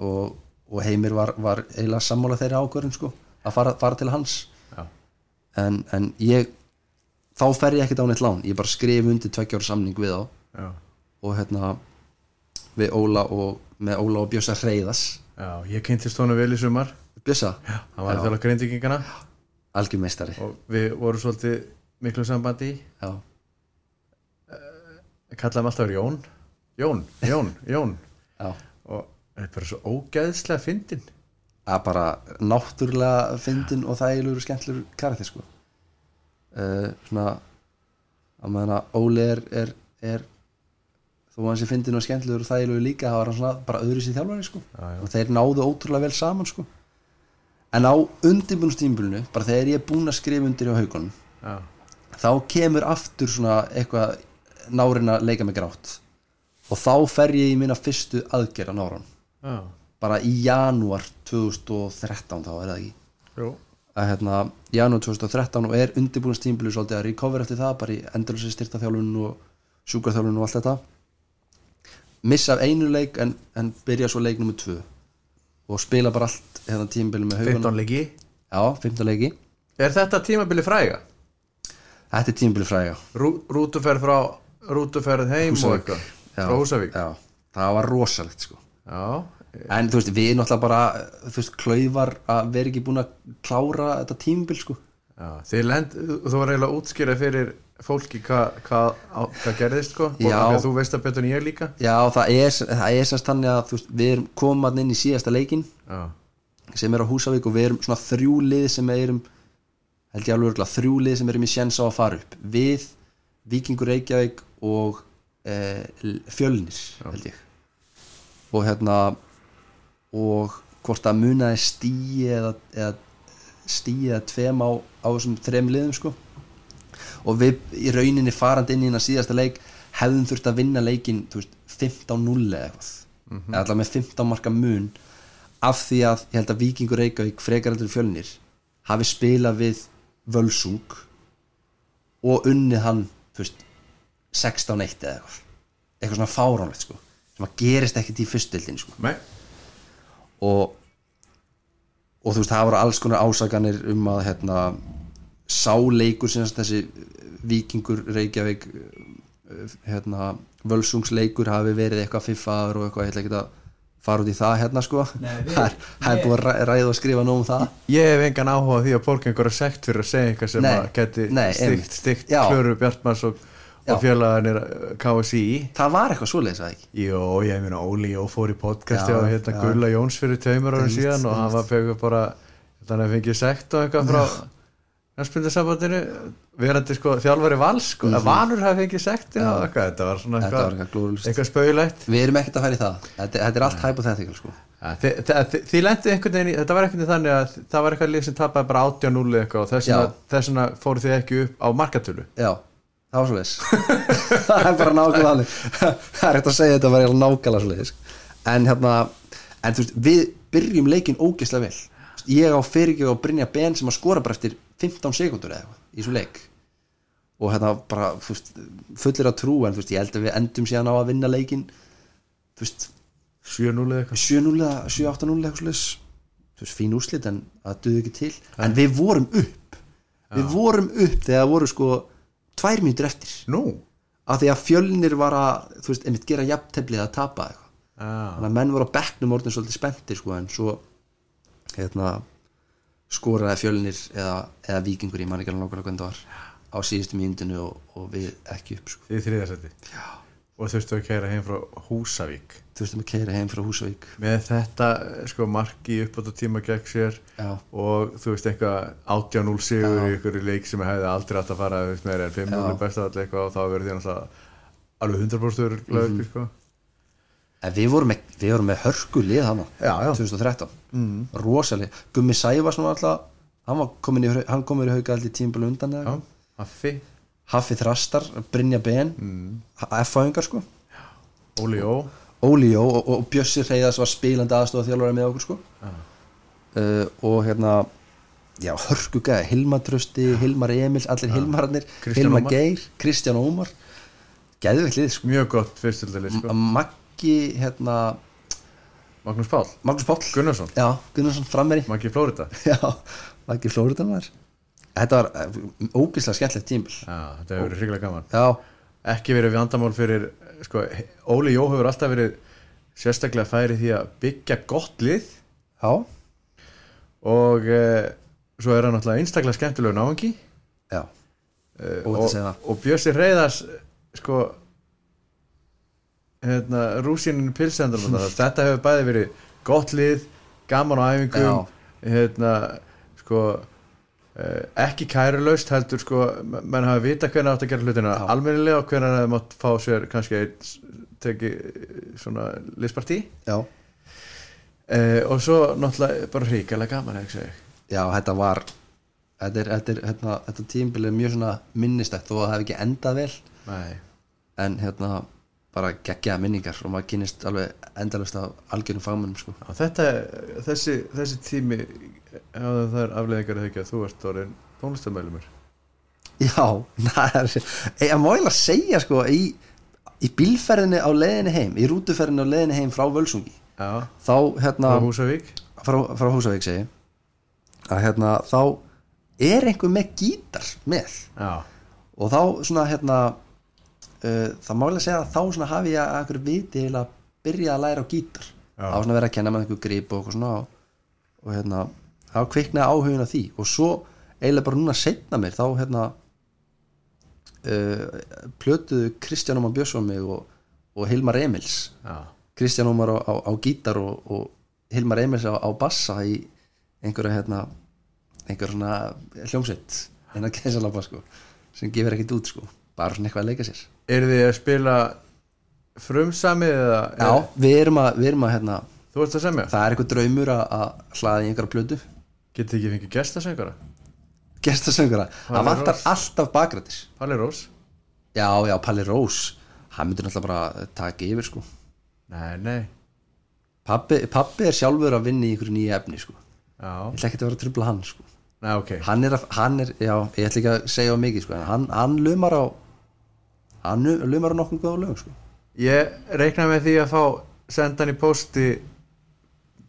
og, og Heimir var, var eiginlega sammála þeirri ákvörðin sko að fara, fara til hans. En, en ég þá fer ég ekkert á neitt lán. Ég bara skrif undir tveggjára samning við þá. Já. og hérna við Óla og með Óla og Bjössa Hreyðas Já, ég kynntist honum vel í sumar. Bjössa, hann var að þjóla grindingingana algjör meistari. Og við vorum svolítið miklu sambandi já, kallaðum alltaf Jón. Jón, Jón, Jón. Já. Og þetta er bara svo ógeðslega fyndin að bara náttúrulega fyndin og þægilegur og skemmtilegur karakter sko uh, svona að meðan að Óli er, er, er þó að hann sé fyndin og skemmtilegur og þægilegur líka það var hann svona bara öðru sér þjálfari sko. Já, já. og þeir náðu ótrúlega vel saman sko. En á undirbúnustímbilinu bara þegar ég er búinn að skrifa undir á haugunum Já, þá kemur aftur svona eitthvað nárin að leika mig grátt. Og þá fer ég í mína fyrstu aðgerð á náran bara í janúar 2013 þá er það ekki? Jú að hérna, janúar 2013 og er undirbúinastímbilu svolítið að recover eftir það bara í endurlösi styrtaþjálfun og sjúkarþjálfun og allt þetta. Missa af einu leik en, en byrja svo leik nummer 2 og spila bara allt hérna tímbilu með haugunum 15 leiki? Já, 15 leiki. Er þetta tímabili fræga? þetta er tímbilu fræga. Rú, rútuferð frá rútuferð heim og eitthvað? Frá Húsavík? já, það var rosalegt sko. Já, en þú veist, við náttúrulega bara þú veist, klaufar að vera ekki búin að klára þetta tímbil sko. Lend, þú var eiginlega útskýrað fyrir fólki hvað hva, hvað gerðist sko og þú veist að betur en ég líka. Já, það er, það er semst þannig að veist, við erum komaðn inn í síðasta leikin Já, sem er á Húsavík og við erum svona þrjú lið sem erum held ég alveg örgulega þrjú lið sem erum í sjens á að fara upp. Við, Víkingur Reykjavík og e, Fjölnir held ég. Og hérna og hvort að munaði stíi eða, eða stíi eða tveim á, á þessum þrem liðum sko. Og við í rauninni farandi inn í hérna síðasta leik hefðum þurft að vinna leikin þú veist, 15-0 eða eitthvað. Eða allavega með 15 marka mun af því að ég held að Víkingur Reykjavík frekar heldur en fjölnir hafi spilað við Völsung og unnið hann þú veist, 16-1 eða eitthvað. Eitthvað svona fáránlegt sko sem að gerist ekkert í fyrstildin sko. Nei, og og þú veist það voru alls konar ásakanir um að hérna sáleikur sem sagt þessi vikingur Reykjavík uh, hérna völsungsleikur hafi verið eitthvað fiffaður og eitthvað, ég ætla ekki að fara út í það hérna sko það er, það er búið að ræ- ræða og skrifa nóg um það ég hef engan áhuga á því að fólk einhverja sekt fyrir að segja eitthvað sem Nei, að geti nei, stygt, stygt Já. Klöru Bjartmars og. Og félagarnir KSI það var eitthvað svoleiðis að ekki? Jó, ég meina Óli Jó fór í podcasti á hérna. Gulla Jóns fyrir tveimur árum síðan og hann var fegur bara þannig að fengið sekt og eitthvað frá næspindasambandinu verandi sko þjálfari vals sko, að Valur hafi fengið eitthvað, þetta var svona þetta eitthvað, eitthvað eitthvað spauðilegt við erum ekkert að færa í það. Þetta, þetta er allt hypothetical sko. Ja, þi- þi- þi- Þið lendið einhvern veginn þetta var einhvern veginn þannig að það var eitthvað lið sem tapaði bara 80-0 eitthvað og þess vegna fóru þið ekki upp á markatölu. Já, það var svoleiðis. Það er bara nákvæmlega þannig. Það er ekkert að segja þetta var eiginlega nákvæmlega svoleiðis. En hérna, en veist, við byrjum leikin ógeðslega vel. Ég á fyrirgjöf og Brynja Ben sem að skora bara eftir 15 sekundur eða eitthvað í svo leik. Og hérna bara, veist, fullir að trú en veist, ég held að við endum síðan á að vinna leikin þú veist, 7-0 eitthvað. 7-0 eða 7-8-0 eitthvað fín úrslit en það duði ekki til. En við vorum upp. Við vorum upp þegar voru sko tvær mínútur eftir Nú? af því að fjölnir var að þú veist, einmitt gera jafnteflið að tapa eitthvað Ah. þannig að menn voru á bekknum orðin svolítið spenntir sko, en svo hérna, skoraði fjölnir eða, eða vikingur í manni gæla nákvæmlega hvernig það var á síðustu mínutinu og, og við ekki upp sko. Í þriðarsætti Og þurftu að kæra heim frá Húsavík þurftum að keira heim frá Húsavík Með þetta sko marki uppátt á tíma gegn sér Já. Og þú veist eitthvað 18-0 sigur í ykkur leik sem hefði aldrei átt að fara veist, meira en 5-0 Já. er best að allir eitthvað og þá verður því náttúrulega alveg 100% öruglega Mhm. uppi sko en við vorum með, með hörku lið hana Já, já. 2013 mm. rosalega, Gummi Sævars hann, var komin í, hann komur í hauga aldrei tímbil undan. Haffi, Haffi Þrastar, Brynja Ben mm. F-fæðingar sko Óli Ó Óli Jó og, og Bjössi Reyðars var spilandi aðstofa þjálfari með okkur sko. Uh, og hérna já, hörku gæði, Hilmar Trösti Hilmar Emil, allir Hilmararnir Kristján Hilmar Ómar. Geir, Kristján Ómar. Geðvikt lið sko. Mjög gott fyrstildali sko. Maggi, hérna Magnús Pál Magnús Páll. Gunnarsson. Já, Gunnarsson frammeri Maggi Flórida já, Maggi Flóriðan var. Þetta var uh, ógislega skemmtilegt tímbil Já, þetta hefur verið hriglega gaman. Já, Ekki verið vandamál fyrir sko, Óli Jó hefur alltaf verið sérstaklega færi því að byggja gott lið. Já, og eh, svo er hann náttúrulega einstaklega skemmtilegu náungi. Já. Eh, og, og Bjössi Reyðars sko hérna, rúsinin pilsendur. Þetta hefur bæði verið gott lið gaman á æfingum hérna, sko ekki kærulaust heldur sko, menn hafa vita hvernig átt að gera hlutina Já. almennilega og hvernig það mátt fá sér kannski einn teki eh, svona listpartí já, eh, og svo náttúrulega bara ríkilega gaman ekki já, þetta var þetta er, þetta er, hérna, þetta tímbil er mjög svona minnistætt þó að það hef ekki endað vel Nei. en hérna bara geggjaða minningar og maður kynist alveg endalust af algjörum fagmennum sko. Þetta, þessi, þessi tími það er afleðingar að þykja að þú ert orðin tónlistamælumur já, það er ég má eiginlega segja sko í, í bílferðinni á leiðinni heim í rútuferðinni á leiðinni heim frá Völsungi. Já, þá hérna á Húsavík? Frá, frá Húsavík segi að hérna þá er einhver með gítar með. Já, og þá svona hérna það má eiginlega segja að þá svona hafi ég að einhver viti að byrja að læra á gítar. Þá svona verið að kenna með einhver grip og eitthvað svona og, og hérna þá kviknaði áhugin af því. Og svo eiginlega bara núna setna mér þá hérna uh, plötuðu Kristján Ómar Björnsson mig og, og Hilmar Emils. Já, Kristján Ómar á, á, á gítar og, og Hilmar Emils á, á bassa í einhverja hérna einhverja svona hljómsveit en að gæsalapa sko sem gefur ekkert út sko bara svona eitthvað að leika sér eru þið að spila frumsamið eða Já, við erum að, við erum að hérna, þú ert að semja? það er eitthvað draumur að, að hlaða í einhverja plötu. Getið ekki fengið gestasöngara? gestasöngara, það vantar alltaf bakrættis Palli Rós? Já, já, Palli Rós. Hann myndir náttúrulega bara taka yfir sko. Nei, nei. Pappi, pappi er sjálfur að vinna í einhverju nýja efni sko. Já, ég ætla ekki að vera að trubla hann sko. Nei, ok. Hann er, að, hann er já, ég ætla ekki að segja mikið sko hann, hann lumar á hann lumar nokkuð góða lög sko. Ég reiknaði með því að fá senda hann í posti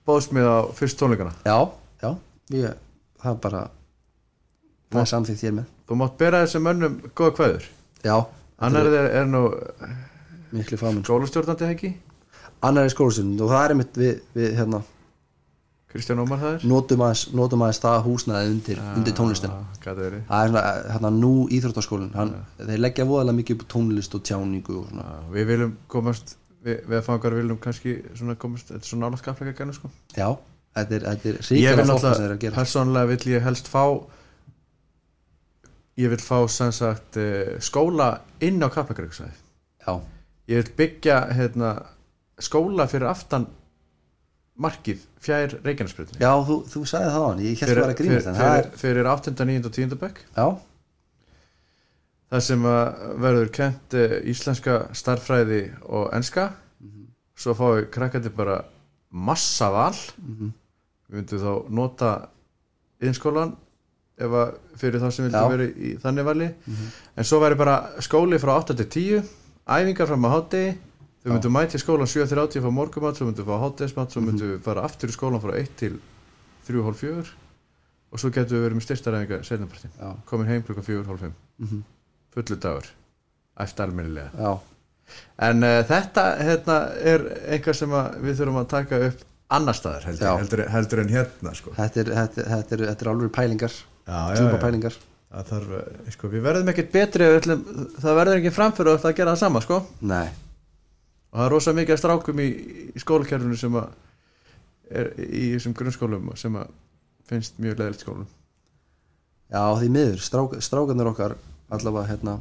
bóðsmið á fyrst tónleikana. Já, já, ég, það bara það er samþýtt hér með. Þú mátt bera þessum mönnum góða kveður já, Annar er, er nú fáminn skólastjórnandi ekki? Annar er skólastund og það er einmitt við, við hérna, Kristján Ómar það er notum aðeins, notum aðeins það húsnaði undir, undir tónlistina. það er svona, hérna nú íþróttaskólinn hann, þeir leggja voðalega mikið upp tónlist og tjáningu og Já, Við viljum komast við, við fangar viljum kannski svona komast, þetta er svona nála skapleika gænu sko. Já, þetta er, er vil fólk sem þeir að gera. persónlega vill ég helst fá ég vil fá sem sagt eh, skóla inn á Kaplakryggsvæði já, ég vil byggja hérna, skóla fyrir aftan markið fjær Reykjanesbrytni já, þú, þú sagði það á hann ég held að vera að grínast það fyrir, er, fyrir 8. 9. og 10. bekk. Já, það sem verður kent eh, íslenska starffræði og enska. Svo fáið krakkandi bara massa val. Við myndum þá nota yðinskólan fyrir þá sem vildi verið í þannig vali. En svo væri bara skóli frá 8 til 10 æfingar fram á hátegi þau myndum mæti skólan 7-30 fá morgumat svo myndum fá hátegismat svo myndum við fara aftur í skólan frá 1 til 3.30 og svo getum við verið með styrstaræfingar setnapartin já, komin heim klukkan 4.30 Mhm. fullu dagur. Eftir almennilega. Já, en uh, þetta hérna, er eitthvað sem við þurfum að taka upp annar staðar heldur, heldur, heldur en hérna sko. þetta er, þetta, þetta er, þetta er alveg pælingar. Djúpa pælingar. Þarf, eh, sko, við verðum ekkert betri það verður ekki framfyrir að gera það sama sko. nei, og það er rosa mikið af strákum í, í skólakerfinu sem að er í þessum grunnskólum sem að finnst mjög leðilt skólum já því miður strák, strákarnir okkar allavega hérna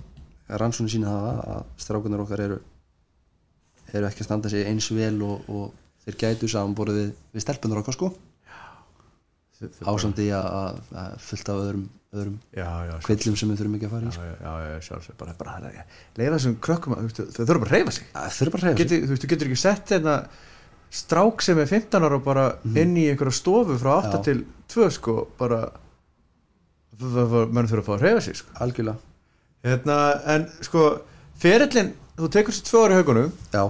rannsóknir sína það að strákarnir okkar eru eru ekki að standa sig eins vel og, og þeir gætu samanborið við, við stelpunar okkar sko ásandi að, fullt af öðrum, öðrum já, já, kvillum sem við þurfum ekki að fara í já, sko. já, já, sjálfsög bara, bara það er leiða þessum krökkum þau þurfum bara að reyfa sig Það þurfum bara að reyða sig Geti, þú veist, þú getur ekki sett hérna strák sem er 15 ára og bara inn í einhverja stofu frá 8 Mhm. Já. til 2 sko, bara menn þurfa að fá að reyfa sig sko. algjörlega hérna, en sko ferillin, þú tekur sér tvö ári haugunum já,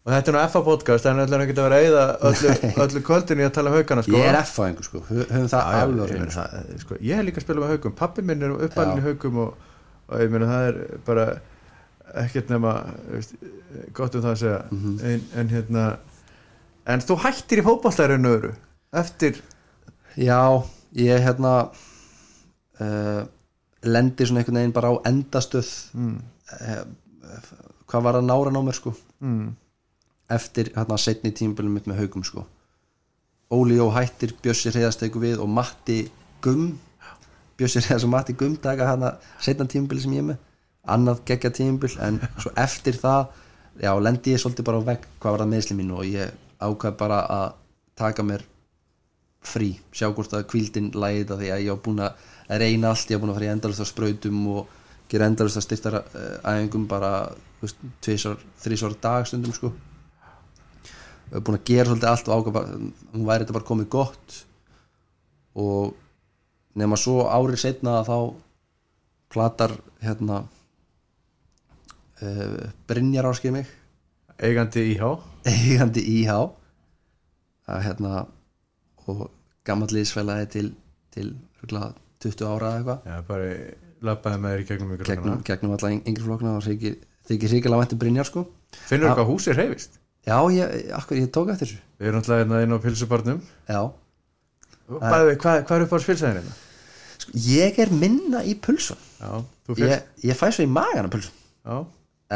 og þetta er nú FA podcast en ætlar ekki að vera að eyða öllu, öllu kvöldinu í að tala um haugana sko. ég er F-fæðingur sko. Hö- höfum það alveg ég, meina, það, sko, ég hef líka að spila með haugum pappi minn er uppalinn í haugum og, og ég meina það er bara ekkert nema veist, gott um það að segja. Mhm. en, en hérna en þú hættir í fótballtærinu öðru eftir, já, ég hérna uh, lendi svona einhvern veginn bara á endastöð. Mm, uh, hvað var að nára ná mér sko? Mm, eftir hérna setni tímabölum mitt með haugum sko. Óli Jó hættir, Bjössi reyðast eitthvað við og Matti Gum Bjössi reyðast og Matti Gum taka hérna setna tímabölu sem ég er með. Annað geggja tímabil en svo eftir það já, lendi ég svolítið bara á vegg hvað var það meðsli mín og ég ákvað bara að taka mér frí, sjá hvort að kvíldin lægið því að ég var búin að reyna allt, ég var búin að fara í endalust á sprautum og gera endalust á styrtar æfingum bara, þú veist, tvisar þrísar dag stundum sko Ég var búin að gera svolítið allt og ákvað bara, hún væri þetta bara komið gott. Og nema svo árið setna þá platar hérna uh, Brynjar áskið mig. Eigandi íhá eigandi íhá að hérna og gammal liðsfélagi til, til örugglega 20 ára eða eitthvað. Já, bara labbaði með þér í gegnum gegnum, gegnum alla yngri flokkna og þykir, þykir ríkilega væntum Brynjar sko. Finnur Já. eitthvað húsið reyfist já, ég, akkur, ég tók eftir þessu. Við erum alltaf hérna inn á pilsubarnum já, Bæði, hvað, hvað er upp á spilsæðin hérna? sko, ég er minna í pulsun. Já, þú fyrst ég, ég fæ svo í magan af pulsun. Já,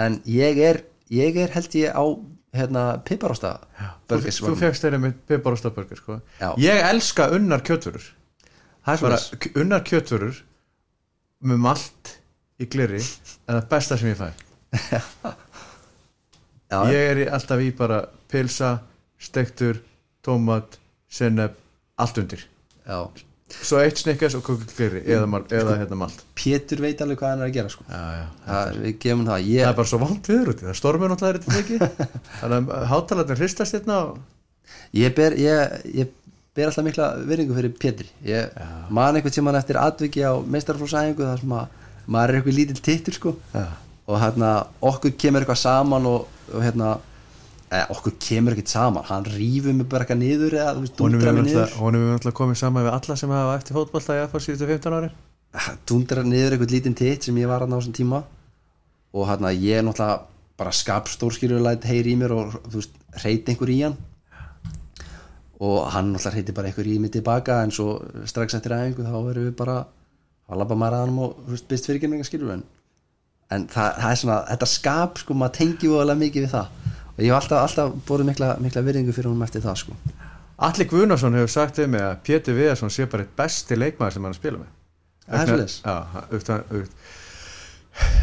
en ég er, ég er held ég á hérna piparosta þú, þú fegst þeirra með stafburger sko. Já. ég elska unnar kjötvörur. Það er bara svona k- unnar kjötvörur með malt í gliri en það besta sem ég fæ já, ég er alltaf í bara pilsa stektur, tómat sennep, allt undir já. svo eitt snikkars og kókul gliri eða, mal, eða hérna malt Pétur veit alveg hvað hann er að gera sko. já, já. það, við gefum það það ég, er bara svo vant viður úti það stormur náttúrulega er þetta ekki þannig að hátalarnir hristast hérna og ég, ber, ég, ég ber alltaf mikla virðingu fyrir Pétri ég man einhvern tímann eftir atviki á meistarflósæðingu þar sem að maður er eitthvað lítill tittur sko. Já. Og hérna okkur kemur eitthvað saman og, og hérna eh, okkur kemur ekkert saman. Hann rýfur mig bara eitthvað niður eða dundrar mig niður. honum er náttúrulega komið saman við alla sem hafa eftir fótbolta í FH síðustu 15 ári dundrar niður eitthvað lítinn titt sem ég var hann á þessum tíma. Og hérna ég er náttúrulega bara skapstórskýrulæt heyri í mér og þú veist, reyti einhver í hann. Og hann náttúrulega reyti bara einhver í mig tilbaka en svo strax eftir æfingu þá erum við bara að labba maður að hann og byrst fyrirgefninga skilur en, en það, það er svona, þetta skap sko, maður tengi voðalega mikið við það. Og ég hef alltaf, alltaf borðið mikla, mikla virðingu fyrir honum eftir það sko. Alli Guðnason hefur sagt við mig að Pétur Viðarsson sé bara eitt besti leikmaður sem hann að spila með. Það er auðvitað-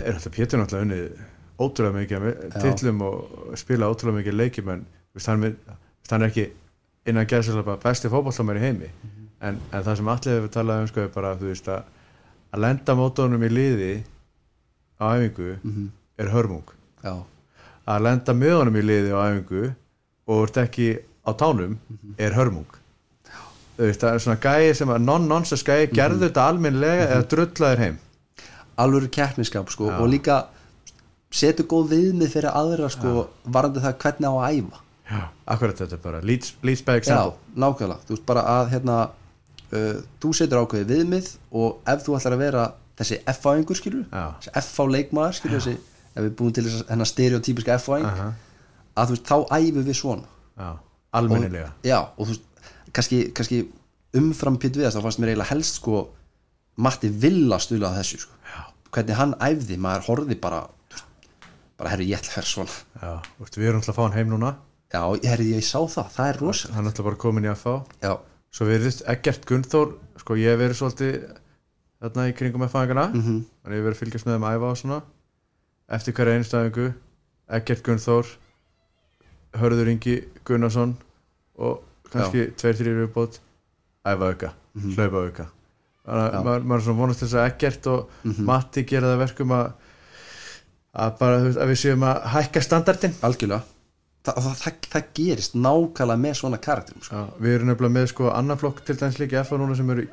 er alltaf Pétur náttúrulega unnið ótrúlega mikið af titlum og spila ótrúlega mikið leikjum en hann, er- ekki innan gæðslega besti fótballtamær í heimi. En, en það sem allir hefur talað um sko er bara þú veist að, að lenda mótónum í liði á æfingu er hörmung. Já, að lenda með honum í liði á æfingu og ert ekki á tánum er hörmung. Þú veist, það er svona gæi sem að non-nonsense gæi gerðu þetta almennlega eða drullaðir heim. Alvöru keppniskap sko, og líka setur góð viðmið fyrir aðra sko, varandi það hvernig á að æfa. Já, akkurat þetta er bara by já, nákvæmlega, þú veist bara að hérna, uh, þú setur ákveðið viðmið og ef þú ætlar að vera þessi F-fáingur skilur þessi F-fá-leikmaður skilur þessi ef við búum til þess hennar stereotypiska F-fáing Aha. að þú veist, þá æfum við svona. Já, almennilega. Já, og þú veist, kannski, kannski umfram Pétur Viðast þá fannst mér eiginlega helst sko Matti Villa stuðla að þessu sko. hvernig hann æfði, maður horfði bara bara herri ég ætla að vera svona. Já, veist, við erum alltaf að fá hann heim núna. Já, herri ég sá það, það er rosa hann er alltaf bara komin í að fá já, svo virðist Eggert Gunnþór sko ég hef verið svolítið þarna í kringum með fæðingana mm Mhm. þannig ég hef verið að fylgjast með þeim að æfa og svona. Eftir hverja einstæðingu Eggert Gunnþór Hörður Ingi Gunnarsson og kannski tveir, þrýr viðbót æfa auka, hlaupa auka þannig að maður, maður er svona vonast þess að Eggert og Matti gera það verkum að að bara, þú veist, að við séum að hækka standardin algjörlega. Þa, það, það, það gerist nákvæmlega með svona karakterum sko. Já, við erum nefnilega með sko annan flokk til dæmis líka FA núna sem eru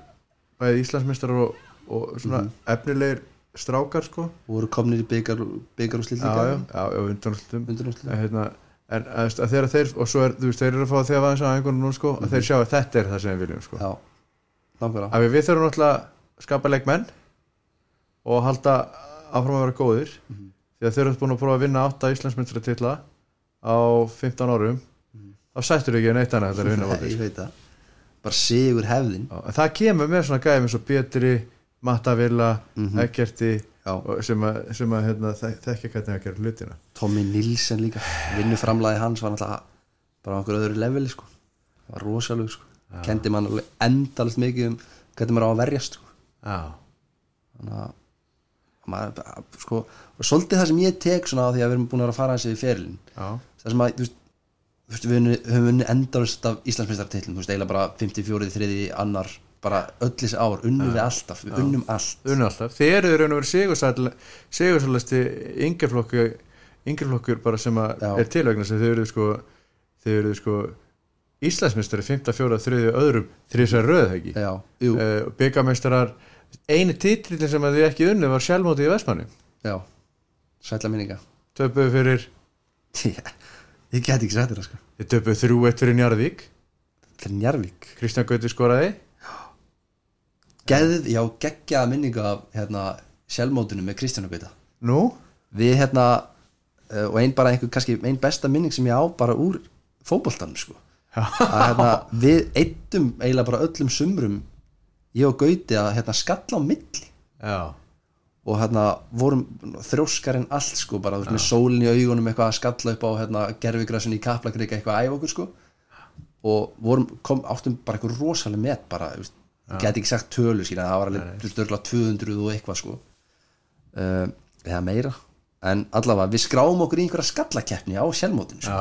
bæði Íslandsmeistar og, og svona Mhm. efnilegir strákar sko. Og voru komnir í byggar og slilt já, já, en, hérna, en að, þegar þeir og svo er, þú veist, þeir eru að fá að þegar aðeins á einhvern nú sko, að þeir sjá að þetta er það sem við viljum sko. Mhm. já, nákvæmlega. Að við, við þurfum náttúrulega að skapa leikmenn og halda áfram að vera góðir. Mhm. því að þeir eru búin að prófa að vinna átta Íslandsmeistra titla á 15 árum. Þá sættur ekki að neitt annað þetta er að vinna bara sigur hefðin. Það kemur með svona gæðum eins og Pétri, Matta Villa Mhm. Eggerti sem að, sem að hérna, þek- þekkja hvernig að gera hlutina Tommy Nilsen líka vinnuframlæði hans var náttúrulega bara á einhverju öðru leveli sko. það var rosalega sko. kendi mann alveg endalist mikið um hvernig maður á að verjast sko. Þannig að maður, sko, og svolítið það sem ég tek svona á því að við erum búin að fara yfir ferilin já, það sem að þú veist, við höfum vunni endalist af Íslandsmeistartitlum þú veist, eiginlega bara 54, 3, annar bara öll þessi ár, unnum við alltaf við unnum allt. Unni alltaf. Þeir eru raun og verið sigursælasti yngjaflokkur yngjaflokkur bara sem að Já. er tilvægna sem þau eru sko þau eru sko Íslandsmeistari 5. 4. 3. öðrum þrísar röð ekki já, jú, uh, byggameistarar eini titlin sem að þið ekki unni var sjálfmóti í Vestmanni. Já. Sætla minninga. Töpuðu fyrir, ég get ekki sætt þetta sko. Þið töpuðu 3-1 fyrir Njarðvík. Þetta er Njarvík Kristján Gauti skoraði Geð, já, geggjaða minningu af hérna, sjálfmótinu með Kristjánu Gauta. Nú, við hérna uh, og ein bara einhver, kannski ein besta minning sem ég á bara úr fótboltanum sko. Að hérna, við eittum eiginlega bara öllum sumrum ég og Gauti að hérna, skalla á milli. Já. Og hérna vorum þrjóskar en allt sko bara veist, með sólin í augunum eitthvað að skalla upp á hérna, gerfigræsun í kaplakrika eitthvað að æfa okkur sko. Og vorum, kom, áttum bara eitthvað rosalega met bara, veist, ég get ekki sagt tölu sína, það var alveg, örgulega 200 og eitthvað sko. Uh, eða meira, en allavega við skráum okkur í einhverja skallakeppni á sjálfmótinu sko.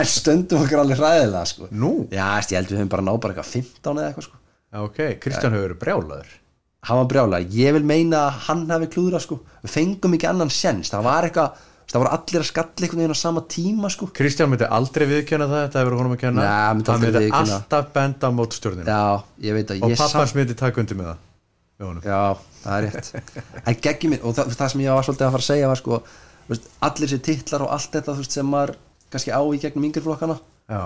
en stöndum okkur alveg ræðilega sko. Nú? Já, ég held við höfum bara náð bara eitthvað 15 eða eitthvað sko. Ok, Kristján hefur verið brjálaður. Hann var brjála, ég vil meina að hann hafi klúðra sko, við fengum ekki annan sens það var eitthvað, það voru allir að skalla einhvern veginn á sama tíma sko. Kristján myndi aldrei viðkjanna það, þetta hefur honum að Nei, hann myndi myndi viðurkenna. alltaf benda á mótstjórnina. Og pappans myndi taka undir með það já, það er rétt. En geggjum minn, og það, það sem ég var svolítið að fara að segja var sko, veist, allir sér titlar og allt þetta veist, sem maður kannski á í gegnum yngjörflokkana já,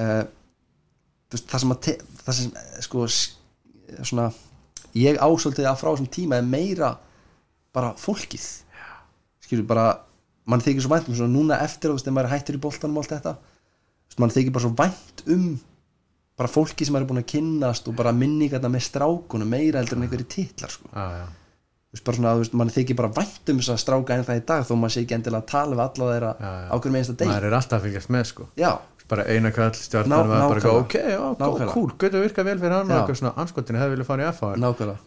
uh, veist, það sem að það sem, eh, sko svona, ég ásvöldið að frá þessum tíma er meira bara fólkið. Skilur bara, mann þykir svo vænt um svona núna eftir, þegar maður er hættur í boltanum og allt þetta, mann þykir bara svo vænt um bara fólki sem maður er búin að kynnast og bara minningarna með strákunum meira heldur en einhverju titlar sko. já, þú veist, bara svona, veist, mann þykir bara vænt um þess að stráka en það í dag þó maður sé ekki endilega að tala við alla þeirra Já, já. á hverjum einsta deg maður er alltaf að fylgjast með sko. Já, bara eina kall stjarnan Ná- var bara ok, cool, getur virkað vel fyrir hann. Anskotinu hefði viljað fara í FH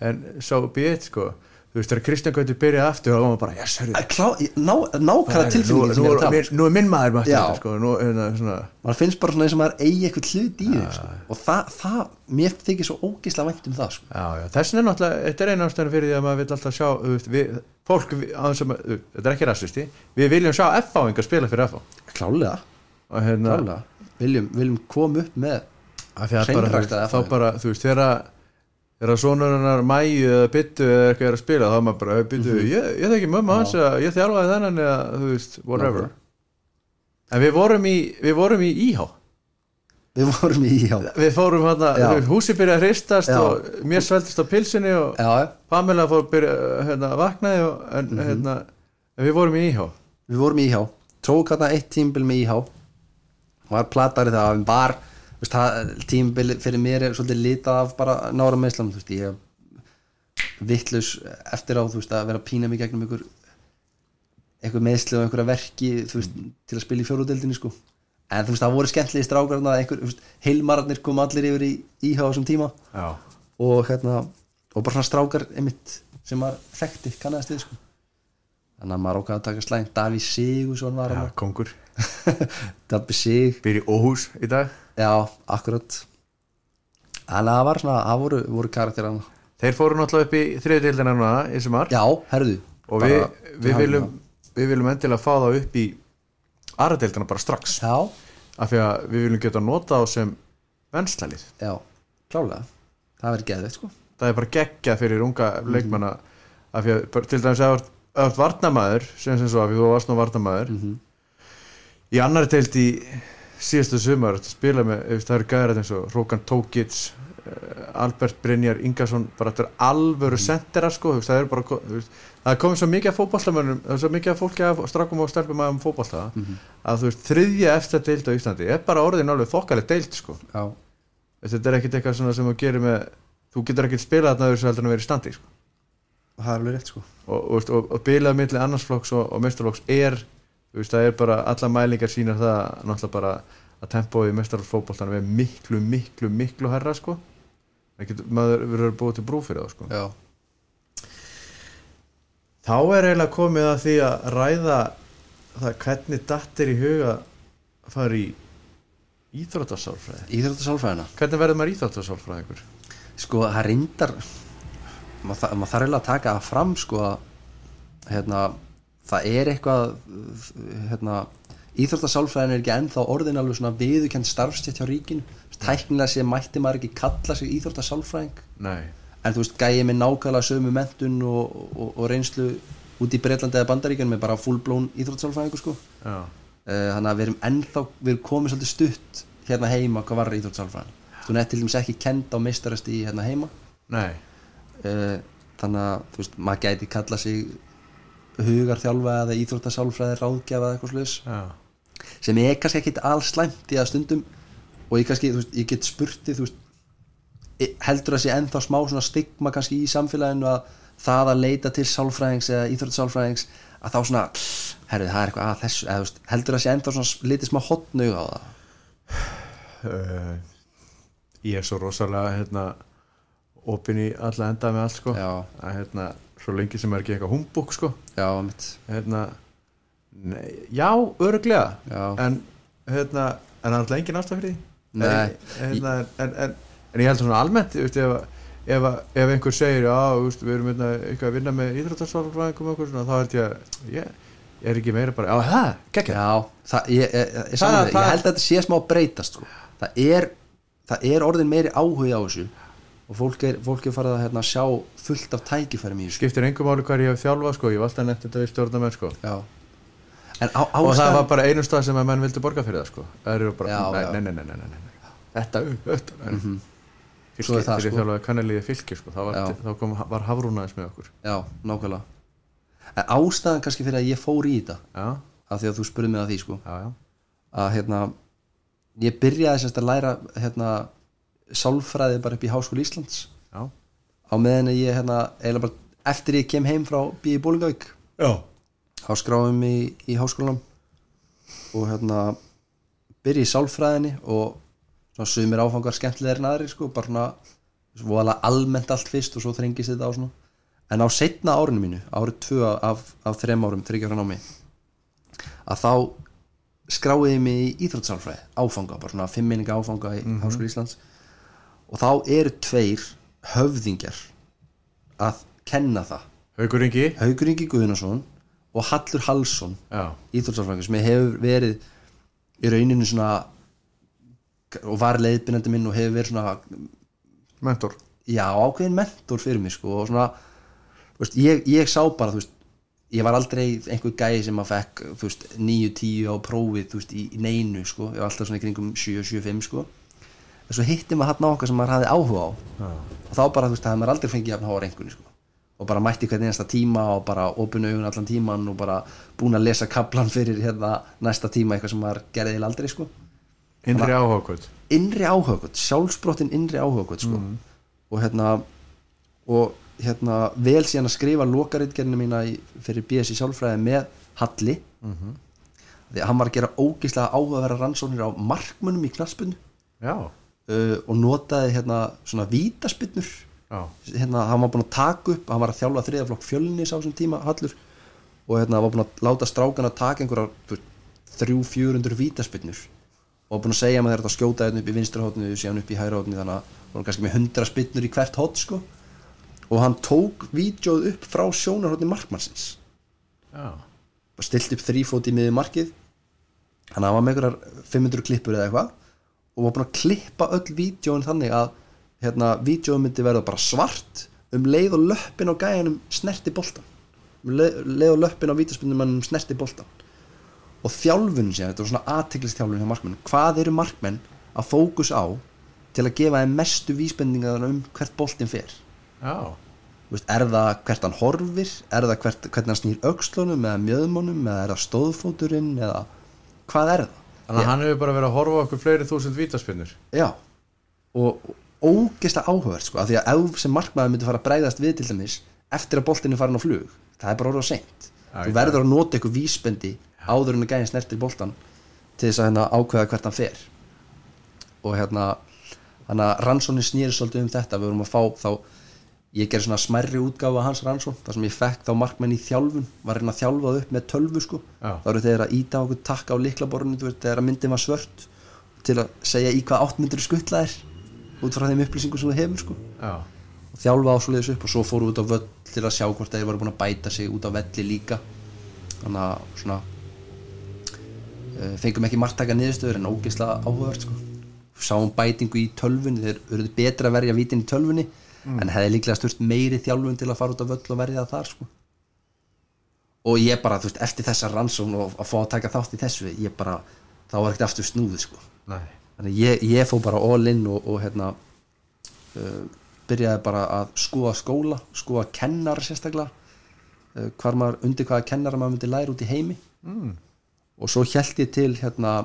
en so be it sko þú veist, þegar Kristján Gauti byrjaði aftur og var maður bara, yes, hörru Að klá, ná, nákvæmlega tilfinningin sem ég er að tala um. nú, nú er minn maður Já. þetta, sko, nú, hérna, svona, maður finnst bara svona eins og maður eigi eitthvað hlut í þeim sko. og það, það, mér þykir svo ógislega vænt um það sko. já, já, þessin er náttúrulega þetta er eina ástæðan fyrir því að maður vil alltaf sjá þú veist, við, fólk, maður- veist, þetta er ekki rassisti, við viljum sjá FH enga spila fyrir FH klálega, hérna, klálega. Viljum, viljum þegar sonur hennar mæju eða byttu eða eitthvað er að spila, þá er maður bara, byttu Mhm. ég, ég þekki mömmu hans eða ég þjálfaði þennan eða, þú veist, whatever. En við vorum í, við vorum í íhá. Við vorum í íhá. Við fórum hann Já. húsi byrja að hristast Já. og mér sveltist á pilsinni og já, Pamela fór að byrja hérna, að vaknaði og, en, Mhm. hérna, en við vorum í íhá. Við vorum í íhá. Trók hérna eitt tímbil með íhá. Var platari það að var veist, það, tímbil fyrir mér er svolítið litað af bara nára meðslam þú veist, ég vittlus eftir á þú veist, að vera að pína mig gegnum einhver einhver meðsli og einhverja verki þú veist, til að spila í fjóruðdeldinni sko. En þú veist, það voru þú veist, heilmararnir kom allir yfir í íhá á þessum tíma. Já, og hérna og bara svona strákar einmitt sem maður þekkti kannast við sko þannig að maður ákvað að taka slæm Daví Sigursson var hann kongur. Dabbi Sig, byrja í Óhús í dag. Já, akkurat. Að það var svona, það voru, voru karakter þeir fóru náttúrulega upp í þriðdildina núna í sumar. Já, herðu. Og við, við, viljum, við viljum endilega fá það upp í aðradeildina bara strax. Já, af því að við viljum geta nota á sem vennslalið já, klálega. Það verður geðveitt sko. Það er bara geggja fyrir unga leikmanna af því að bara, til dæmis að það er varnamaður sem sem svo því þú varst nú varnamaður í annari teilt í síðastu sumar að spila með, ef það eru gæðar eins og Rókan Tókits Albert Brynjar Ingarsson bara þetta er alvöru sendera sko þú veist, það er bara það er komið svo mikið af fótbollamönnum það er svo mikið af fólki af strákum og stelpum af fótbolla að þú veist, þriðja eftir deild á Íslandi er bara orðin alveg þokkaleg deild sko. Já, þetta er ekkit eitthvað sem þú gerir með þú getur ekkit spilað þarna þessu heldur en að vera í standi sko. Það er alveg rétt sko. Og, og, og, og bilað milli annarsflokks og, og mestarflokks er veist, það er bara, alla mælingar sína það náttúrulega bara að tempóið í mestarflokksfótboltan er miklu, miklu, miklu herra sko. Getur, maður verður búið til brú fyrir það sko. Já, þá er eiginlega komið að því að ræða það hvernig dattir í huga að fara í íþróttasálfræði. Íþróttasálfræðina? Hvernig verður maður íþróttasálfræði ykkur? sko það reyndar maður maður þarf eiginlega að taka það fram sko að hérna, það er eitthvað hérna, íþróttasálfræðin er ekki ennþá orðin alveg svona viðukend starfstjætt hjá ríkinu. Tæknilega sé mætti maður ekki kalla sig íþróttasálfræðing en þú veist gæði með nákvæmlega sömu mentun og, og, og reynslu út í Breitlandi eða Bandaríkjunum með bara fullblón íþróttasálfræðingu sko. Eh, þannig að við erum ennþá við erum komið svolítið stutt hérna heima hvað var íþróttasálfræðin þú nefnt til dæmis ekki kend á meistarast í hérna heima. Nei Eh, þannig að þú veist, maður gæti kalla sig hugarþjálfa eða íþróttasálfræði ráðgjafa eða eitthvað sluðis sem er kannski ekkit alls slæmt í að stundum og ég kannski, þú veist, ég get spurti þú veist, e- heldur að sé ennþá smá svona stigma kannski í samfélaginu að það að leita til sálfræðings eða íþróttasálfræðings að þá svona herrið, það er eitthvað að þessu eða, veist, heldur að sé ennþá svona litið smá hotnug á það? Uh, ég er svo rosalega hérna, opin í alla enda með allt sko. Að hérna, svo lengi sem er ekki eitthvað humbúk sko. Já, hérna, nei, já, öruglega en hérna, en alltaf engin ástæð fyrir því? Nei. en, hérna, en, en, en ég held svona almennt veist, ef, ef, ef einhver segir já, veist, við erum hérna, eitthvað að vinna með svona, þá held ég að ég, ég er ekki meira bara, já, það, það, ég, ég, ég, ég, held að þetta sé smá breytast sko. það er það er orðin meiri áhuga á þessu og fólk er, fólk er farið að hérna, sjá fullt af tækifærum í þessu. Skiptir engum máli hvað ég hef þjálfað sko, ég var alltaf nefnt þetta við stjórnamenn sko. Á, og það ástæðan var bara einu stað sem að menn vildi borga fyrir það sko. Það eru bara, nei, nei, nei, nei, þetta, þetta mm -hmm. Svo er það, sko. þjálfaði kannaliði fylki sko, var, þá kom, var hafrúnaðis með okkur. Já, nákvæmlega. En ástæðan kannski fyrir að ég fór í þetta já, af því að þú spurði mig að því sko já, já, að hérna ég byrjaði sérst að læra hérna sálfræði bara upp í Háskóla Íslands. Já, á meðan ég hérna eiginlega bara eftir ég kem heim frá B.I. Bólingavík þá skráðum í, í háskólanum og hérna byrja í sálfræðinni og svona sumir áfangar skemmtilegir en aðrir sko, bara svona voðalega almennt allt fyrst og svo þrengist þetta á svona. En á setna árinu mínu, árið tvö af, af þrem árum, þryggjára námi að þá skráiði mig í íþróttsálfræði áfanga, bara svona fimminninga áfanga í Háskóla Íslands og þá eru tveir höfðingjar að kenna það. Haukur Ingi. Haukur Ingi Guðnason og Hallur Hallsson já, íþróttsálfræðingur sem hefur verið í rauninu svona og var leiðbyrnandi minn og hefur verið svona mentor. Já, ákveðin mentor fyrir mig sko og svona, veist, ég, ég sá bara þú veist, ég var aldrei einhver gæði sem að fekk, þú veist, 9-10 á prófið, þú veist, í, í neinu sko, ég var alltaf svona í kringum 7-7-5 sko en svo hitti maður hann á okkar sem maður hafði áhuga á Já. og þá bara, þú veist, það hafði maður aldrei fengið jafn háa rengunni sko. og bara mætti hvern einasta tíma og bara opinu augun allan tíman og bara búin að lesa kaplan fyrir hérna næsta tíma eitthvað sem maður gerði aldrei sko. innri áhugakvöld innri áhugakvöld, sjálfsbrottin innri áhugakvöld sko. og hérna og hérna vel síðan að skrifa lokaritgerinu mína í, fyrir BS í sjálfræði með Halli því að hann var að gera ógeðslega áhugaverða rannsóknir á markmönnum í knaspinu já, uh, og notaði hérna svona vítaspinnur hérna, hann var búinn að taka upp hann var að þjálfa þriðaflokk fjölnis á þessum tíma Hallur og hérna var búinn að láta strákan að taka einhverjar þrjú, fjörundur vítaspinnur og var búinn að segja maður þetta skjóta hérna upp í vinstra hótnu síðan upp í hæra hótnu þannig að það var kannski með hundra spinnur í hvert hótt sko. Og hann tók vídjóð upp frá sjónarhóttni markmannsins. Já, bara stilt upp þrýfót í miði markið. Hann var með einhverjar 500 klippur eða eitthvað og var búinn að klippa öll vídjóin þannig að hérna, vídjóin myndi verða bara svart um leið og löppin á gæjanum snerti boltan um leið, og löppin á vítaspinnum snerti boltan og þjálfun sér, þetta var svona aðtiklist þjálfun hjá markmenn, hvað eru markmenn að fókus á til að gefa þeim mestu vísbendingar um hvert boltin fer? Þú veist, er það hvert hann horfir? Er það hvert, hvernig hann snýr aukslunum eða mjöðmónum eða er það stóðfóturinn eða hvað er það Þannig að hann hefur bara verið að horfa okkur fleiri þúsund vítaspinnur já. Og ógeðslega áhugavert sko, af því að ef sem markmaður myndi fara að bregðast við til dæmis eftir að boltinn er farin á flug það er bara orðið á seint. Já, þú verður að nota eitthvað vísbendi áður en að gæðin snertir boltan til þess að hérna ákveða hvert hann fer. Og hérna þannig að rannsónin snýri svolítið um þetta við vorum að fá þá ég gerði svona smærri útgáfa af hans rannsón þar sem ég fekk þá markmenn í þjálfun var að reyna að þjálfa það upp með tölvu sko. Já. þá eru þeir að íta okkur takka á veist, þegar að myndin var svört til að segja í hvað átt myndir skutla er út frá þeim upplýsingum sem þú hefur sko. Já, og þjálfa ásvöliðis upp og svo fóru út á völl til að sjá hvort þeir voru búin að bæta sig út á velli líka. Þannig að svona uh, fengum ekki margtaka niðurstöður en ógeðslega áhugavert sko. sáum bætingu í tölvunni þeir tölvunni en hefði líklega sturt meiri þjálfun til að fara út á völl og verja það þar sko. og ég bara, þú veist, eftir þessa rannsókn og að fá að taka þátt í þessu ég bara, þá var ekkert aftur snúði sko. Þannig ég, ég fó bara all in og, og hérna uh, byrjaði bara að skoða skóla skoða kennar sérstaklega uh, hvar maður, undir hvaða kennara maður myndi læra út í heimi. Mm. og svo held ég til hérna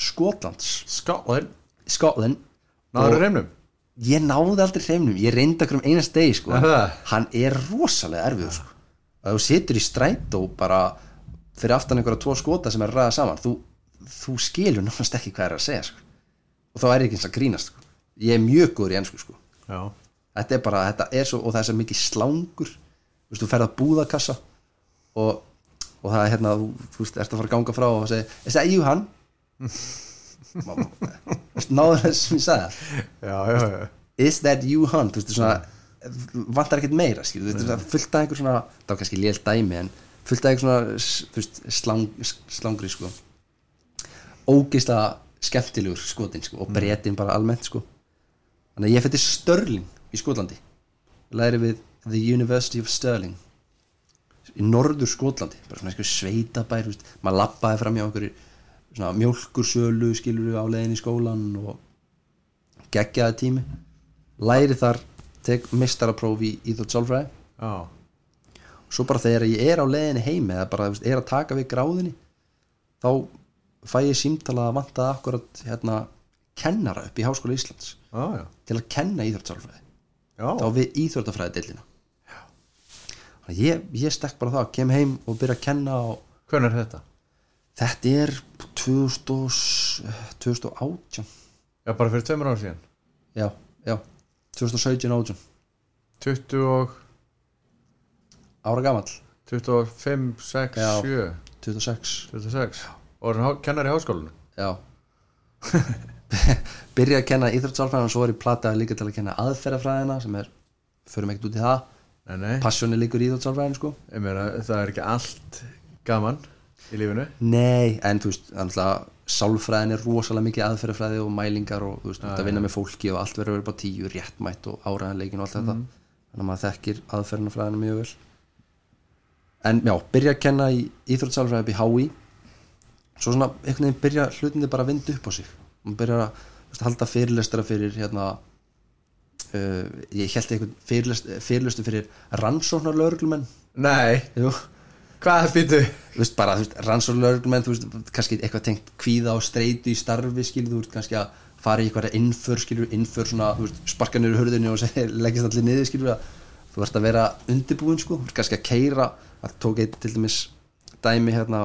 Skotlands, Skáðin, Scotland. Náður reymnum ég náði aldrei hreimnum, ég reyndi okkur um einast degi sko, það? hann er rosalega erfiður sko, að þú situr í strætó bara fyrir aftan einhverja tvo skota sem er að ræða saman þú, þú skilur náttúrulega ekki hvað er að segja sko. og þá er ég ekki eins að grínast sko. ég er mjög góður í ennsku sko. þetta er bara, þetta er svo og það er svo mikið slangur þú þú ferð að búðakassa og, og það er hérna, þú, þú veist, ert að fara að ganga frá og segja, er það you hann? náður þess sem ég sagði is that you svona vantar ekkert meira er fullt af einhver svona var kannski lélt dæmi en fullt af einhver svona slang, slangri sko ógeðslega skemmtilegur skotin sko, og bretin bara almennt sko þannig að ég fætti Störling í Skotlandi læri við The University of Stirling í norður Skotlandi bara svona sveitabær maður labbaði fram hjá einhverju svona mjólkursölu skilur á leiðin í skólan og geggjaði tími læri þar, tek mistarapróf í Íþjótt Sálfræði já. svo bara þegar ég er á leiðinni heimi eða bara er að taka við gráðinni þá fæ ég símtala að vanta akkurat hérna kennara upp í Háskóla Íslands já. til að kenna íþjóttsálfræði já. þá við íþjóttafræði deilina ég, ég stekk bara það, kem heim og byrja að kenna og hvernig er þetta? Þetta er 2000, 2018 já, bara fyrir tveimur ára síðan. Já, já, 2017 átján. 20 og ára gamall, 25, 6, Já. 7 26 26 og er hann kennar í háskólinu já. Byrja að kenna íþjótttsálfræðina og svo er ég plataði líka til að kenna aðferðafræðina sem er, förum ekkert út í það. Passjóni líkur í íþjótttsálfræðin sko. Ég meina það er ekki allt gaman í lífinu? Nei, en þú veist, sálfræðin er rosalega mikið aðferðafræði og mælingar og þú veist, að vinna með fólki og allt verður að vera bara tíu, réttmætt og áræðanleikin og allt þetta. Þannig að maður þekkir aðferðinafræðina mjög vel. En já, byrja að kenna í íþróttsálfræði upp í HÍ svo svona einhvern veginn byrja hlutindi bara að vinda upp á sig. Og byrja að veist, halda fyrirlestra fyrir hérna uh, ég held eitthvað fyrirlest, fyrirlestu fyrir rannsóknar lögreglumenn Nei, Jú, hvað býtu? þú veist bara þú veist, rannsóknar lögreglumenn þú veist, kannski eitthvað tengt kvíða og streitu í starfi skilur, þú veist, kannski að fara í eitthvað innför skilur, innför svona, þú veist, sparka niður hurðinu og segja, leggist allir niður skilur þú ert að vera undirbúin sko, þú ert kannski að keira það tók eitt til dæmis dæmi hérna,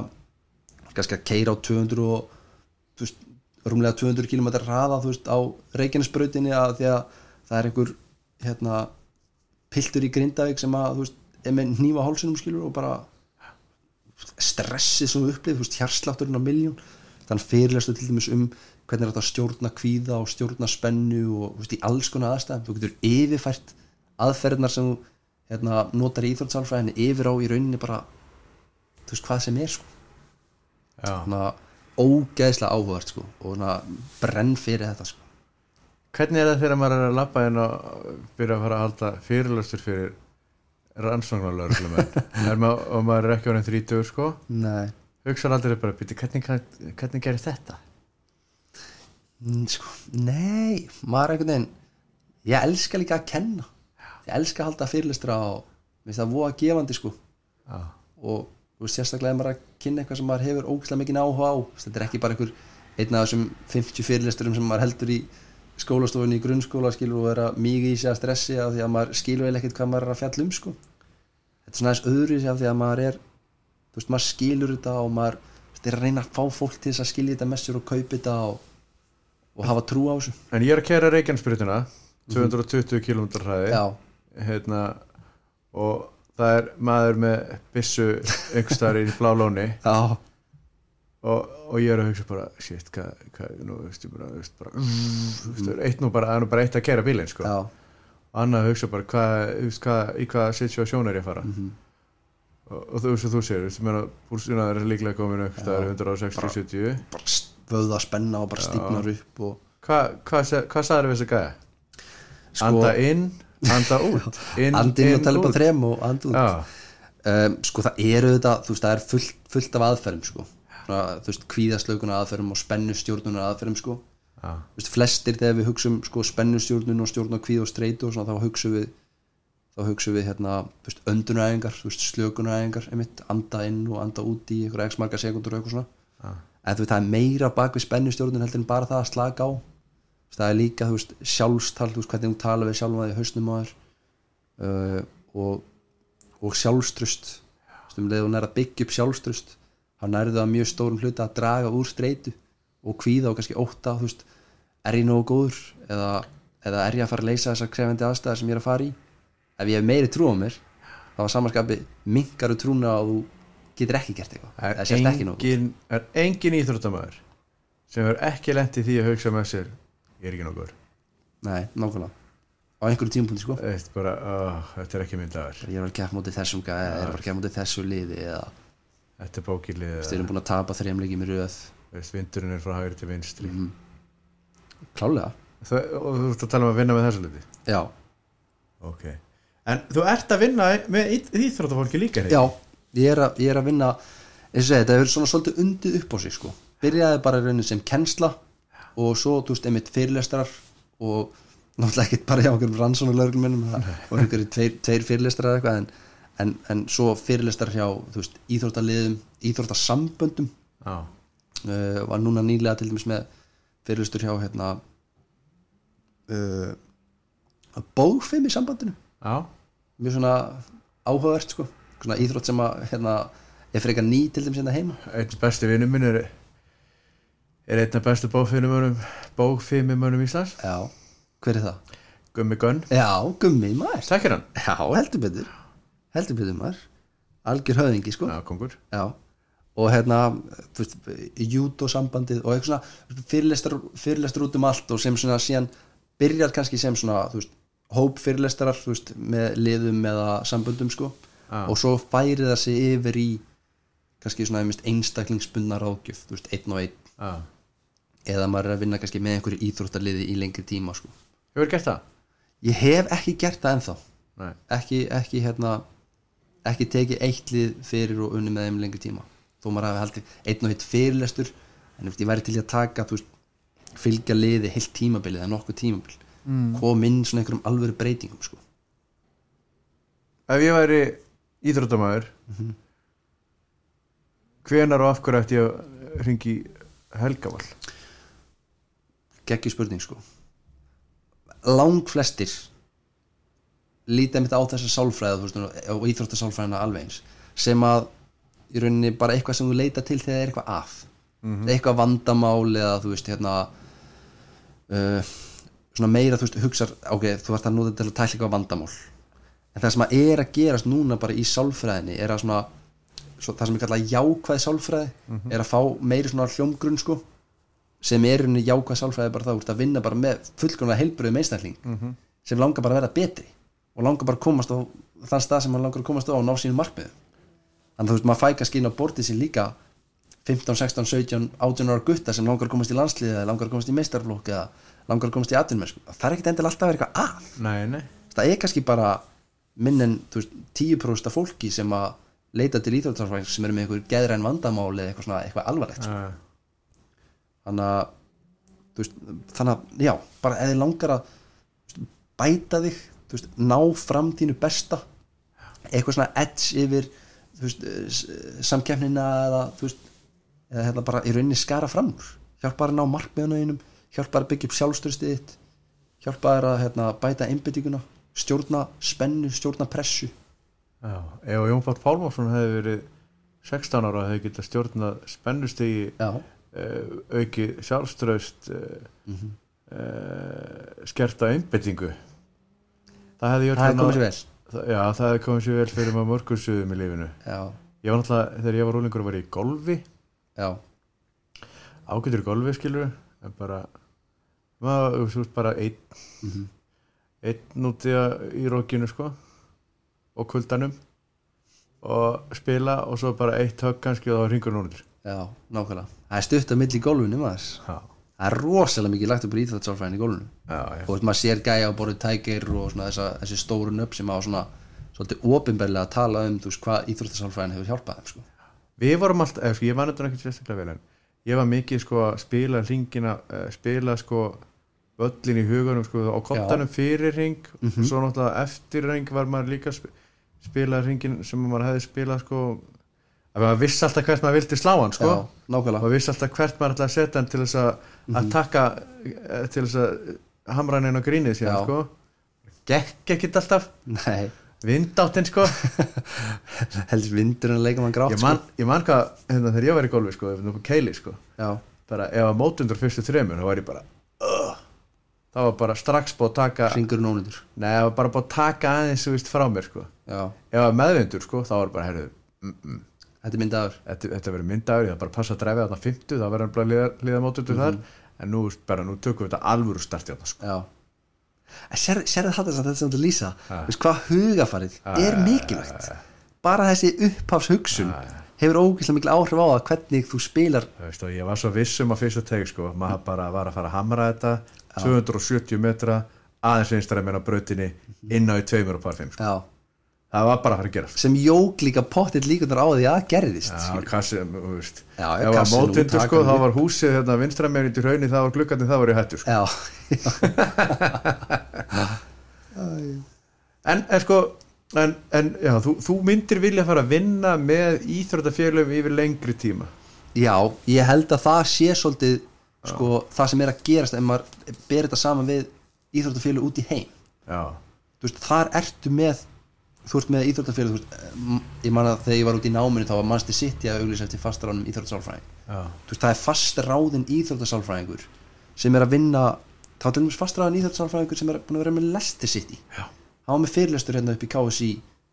kannski að keira á 200 og þú veist, rúmlega 200 km hraða þú veist, á Reykjanesbrautinni að því að það er einhver hérna, piltur í Grindavík sem að þú veist, er með nýfa hálsinum skilur og bara stressið sem við upplifum, hjarslátturinn á miljón þannig fyrirlestu til dæmis um hvernig er þetta að stjórna kvíða og stjórna spennu og veist, í alls konar aðstæðum. Þú getur yfirfært aðferðnar sem hérna, notar í íþróttsálfræðinni yfir á í rauninni bara þú veist, hvað sem er sko. Já, svona ógeðslega áhugart sko og brenn fyrir þetta sko. Hvernig er það þegar maður er að labba inn og byrja að fara að halda fyrirlöstur fyrir rannsóknarlörglumenn er og maður er ekki orðin 30 sko. Nei. Hugsaður aldrei bara, býti, hvernig, hvernig gerir þetta? Mm, sko, nei, maður er einhvern veginn ég elska líka að kenna. Ég elska að halda fyrirlistra og það voða gefandi sko. Já, og þú veist, sérstaklega ef maður er að kynna eitthvað sem maður hefur ógæslega mikið áhuga á þetta er ekki bara einhver einn af þessum 50 fyrirlisturum sem maður heldur í skólastofunni í grunnskóla skilur og vera mikið í sig að stressi af því að maður skilur eða ekkert hvað maður er að fjalla um sko þetta er svona aðeins öðru af því að maður er þú veist, maður skilur þetta og maður veist, er að reyna að fá fólk til þess að skilja þetta með sér og kaupa þetta og, og hafa trú á þessu. En ég er að kæra Reykjanesbrytuna 220 km hraði. Hérna, og það er maður með byssu einhverstaðar í blá lóni. Já, og, og ég er að hugsa bara shit, hvað, hvað, nú veist ég bara, veist, bara mm, veist, eitt nú bara, það er nú bara eitt að kæra bílinn sko. Annað að hugsa bara hvað, hvað, í hvaða situasjón er ég að fara mhm. og, og þú veist að þú sér, þú meina púlsina er líklega komin er 160-70 bara vöða spenna og bara Já. stífnar upp og hvað hva, hva, sagður við þessi gæja? Sko- anda inn, anda út inn, andinn og tala út. þrem og and út um, sko það eru þetta þú veist það er fullt, fullt af aðferðum sko þú veist kvíðaslaukunar aðferðum og spennustjórnunar aðferðum sko veist flestir þegar við hugsum sko spennustjórnun og stjórn og kvíð og streitu og svona þá hugsum við þá hugsum við hérna öndunaræðingar slökunaræðingar anda inn og anda út í einhverja x marga sekundur eitthvað svona. Já, en þú veist það er meira bak við spennustjórnun heldur en bara það að slaka á. Það er líka veist sjálfstal veist hvernig þú tala við sjálfum að því hausnum á þér. Uh, og, og sjálfstrust um leið og nær að byggja upp sjálfstrust þá nærðu það mjög stórum hluta að draga úr streitu og kvíða og kannski ótta þú veist, er ég nógu góður? Eða, eða er ég að fara að leysa þessar krefendi aðstæðar sem ég er að fara í? Ef ég hef meiri trú á mér þá var samanskapi minkaru trúna að þú getur ekki gert eitthvað. Það sést ekki nógu engin, er engin íþróttamæður sem er ekki lent í því að hugsa með sér ég er ekki nokkur nei, nákvæmlega. Á einhverju tímapunkti sko. Bara, oh, þetta er ekki minn dagur. Ég er að keppa mótið þessum eða ég er að keppa mótið þessu liði eða þetta er bókilið við erum búin að tapa þrejumleiki með röð vindurinn er frá hægri til vinstri. Mhm. klálega það, og þú ert að tala um að vinna með þessu liti já, ok. En þú ert að vinna með í- íþróttafólki líka já ég er að, ég er að vinna segja, þetta hefur svona svolítið undið upp á sig sko. byrjaði bara í rauninni sem kennsla og svo, þú veist, einmitt fyrirlestrar og náttúrulega ekkert bara hjá okkur rannsónulögruminnum og einhverju tveir, tveir fyrirlestrar eitthvað en, en, en svo fyrirlestrar hjá þú veist, íþróttaliðum, íþróttasamböndum. Já, uh, var núna nýlega til dæmis með fyrirlustur hjá hérna uh, bóðfim í sambandinu. Já, mjög svona áhugavert sko. Svona íþrótt sem að hérna er frekar ný til dæmis hérna heima. Einn besti vinnum minn er er einn af bestu bókfimimönum bókfimimönum Íslands. Já, hver er það? Gummi Gunn, já, gummi maður þekkir hann? Já, heldur betur. Heldur betur maður algjör höfðingi sko. Já, kongur. Já, og hérna jút og eitthvað svona fyrirlestar út um allt og sem svona síðan byrjar kannski sem svona, veist, hóp fyrirlestarar, veist, með liðum eða samböndum, sko. Já. og svo færi það sig yfir í kannski svona einstaklingsbundna ráðgjöf, veist, einn og einn. Já, eða maður er að vinna kannski með einhverju íþróttarliði í lengri tíma, sko. Hefur gert það? Ég hef ekki gert það ennþá. Ekki, ekki hérna ekki tekið eitt lið fyrir og unni með þeim lengi tíma þó maður hafi haldið einn og eitt fyrirlestur en ég væri til að taka veist, fylgja liði heilt tímabilið eða nokkuð tímabil mm. kom inn svona einhverjum alvöru breytingum sko. ef ég væri íþróttamæður hvenar og af hverju ætti ég að ringi Helgavall geggjur spurning sko lang flestir líta mitt á þessa veist, og íþróttasálfræðina alveg eins sem að í rauninni bara eitthvað sem þú leita til þegar það er eitthvað að. Eitthvað vandamál eða þú veist hérna uh, svona meira þú veist hugsar ok, þú ert að nota til að tækla eitthvað vandamál. En það sem að er að gerast núna bara í sálfræðinni er að svona svo, það sem er kallað jákvæð sálfræði er að fá meiri svona hljómgrunn sko sem er rauninni jákvæð sálfræði bara þú ert að vinna bara með fullkomlega heilbröðum einstakling sem langar bara að vera betri og langar bara að komast á þann stað sem hann langar að komast á og ná sínum markmiðum þannig að þú veist maður fæ kannski inn á bortið sín líka 15, 16, 17, 18 ára gutta sem langar að komast í landsliðið eða langar að komast í meistarflokk eða langar að komast í atvinnmennsku það er ekkert endilega alltaf að vera eitthvað að. Nei, nei, það er kannski bara minn en þú veist, 10% af fólki sem að leita til íþjóðarsfræðing sem eru með einhver geðræn vandamál eða eitthvað eitthvað alvarlegt sko. þannig að veist, þannig að já, bara eða langar að veist, bæta þig veist, ná fram þínu besta eitthvað svona edge yfir veist, eh, s- samkeppnina eða veist, eða hérna bara í rauninni skara fram úr. Hjálpa þér að ná markmiðuna einum hjálpa þér að byggja upp sjálfstörstið þitt hjálpa þér að hérna, bæta einbyttinguna stjórna spennu, stjórna pressu. Já, ef Jón Páll Pálmarsson hefði verið 16 ára hefði getað stjórnað spennustigi já, uh, auki sjálfströst uh, Mhm. uh, skerta einbyttingu það hefði það er já, það hefði komið sér vel fyrir maður mörgursuðum í lífinu. Já, ég var náttúrulega, þegar ég var úlingur var ég í golfi. Já, ágætur í golfi skilur en bara maður, þú veist bara einn. Mhm. einn úti að- í rókinu sko og kuldanum. Og spila og svo bara eitt högg kannski og var ringur núnir já, nákvæmlega. Það er stutt að milli í gólfinu maður. Já, það er rosalega mikið lagt upp í íþjóðsálfræðin í gólfinu já, já, og maður sér gæja á borðið tækir og svona þessa, þessi stóru nöfn sem á svona svolítið opinberlega að tala um veist hvað íþróttasálfræðin hefur hjálpað þeim sko. við vorum alltaf, eða, sko, ég var þetta ekki sérstaklega vel en ég var mikið sko að spila ringina, uh, spila sko völlin í hugunum sko á kottanum fyrir ring Mhm. svo náttúrulega eftir ring var maður líka sp spila ringin sem maður hefði spilað sko að maður vissi alltaf hvert maður vildi slá hann sko. Já, maður vissi alltaf hvert maður ætlaði að setja hann til þess að að taka eh, til þess að hamra hann inn á grínið síðan sko. Gekk ekkert alltaf. Nei, vindáttinn sko. Heldur vindurinn að leika mann grátt ég man, ég man hvað hérna, þegar ég var í golfi sko, nú keili sko. Sko. bara ef að mótundur fyrstu þremur þá var ég bara uh, það var bara strax búið að taka ringurinn ónundur nei, það var bara búið að taka aðeins frá mér sko. Já, ef að meðvindur sko, þá var bara herrðu mm, mm, þetta er myndaður. Þetta, þetta verður myndaður, ég þarf bara að passa að dræfi þarna 50, það verður bara liða, liða mótundur þar en nú, bara, nú tökum við þetta alvöru starti þarna sko. Já. Sér, þetta þetta sem þetta lýsa Já. hvað hugafarið er mikilvægt? Bara þessi upphafshugsun hefur ógeðslega mikil áhrif á það hvernig þú spilar. Þú veist, og ég var svo viss um að fyrsta teg sko, maður bara var að fara að hamra þetta 270 metra aðeins einstar að meina brautinni inn á í tveimur og par fimm sko. já, það var bara að fara að gera sem jók líka pottitt líkunar á því að gerðist. Já, kassi, þú veist. Já, ef að kassinn mótindur út, sko, þá var húsið hérna vinstra meginn í hraunni, það var glukkandi, það var í hættu sko. já, en, en sko en, en já, þú, þú myndir vilja fara að vinna með íþróttafélum yfir lengri tíma? Já, ég held að það sé svolítið sko, það sem er að gerast ef maður ber þetta saman við íþróttafélag út í heim. Veist, þar ertu með þú ert með veist, m- ég man að þegar ég var út í náminu þá var mannstu sitt að auglýsa eftir þú veist, það er fast ráðin íþróttasálfræðingur sem er að vinna þá er til dæmis fast ráðin íþróttasálfræðingur sem er búin að vera með Leicester City. Hann var með fyrirlestur hérna upp í KSI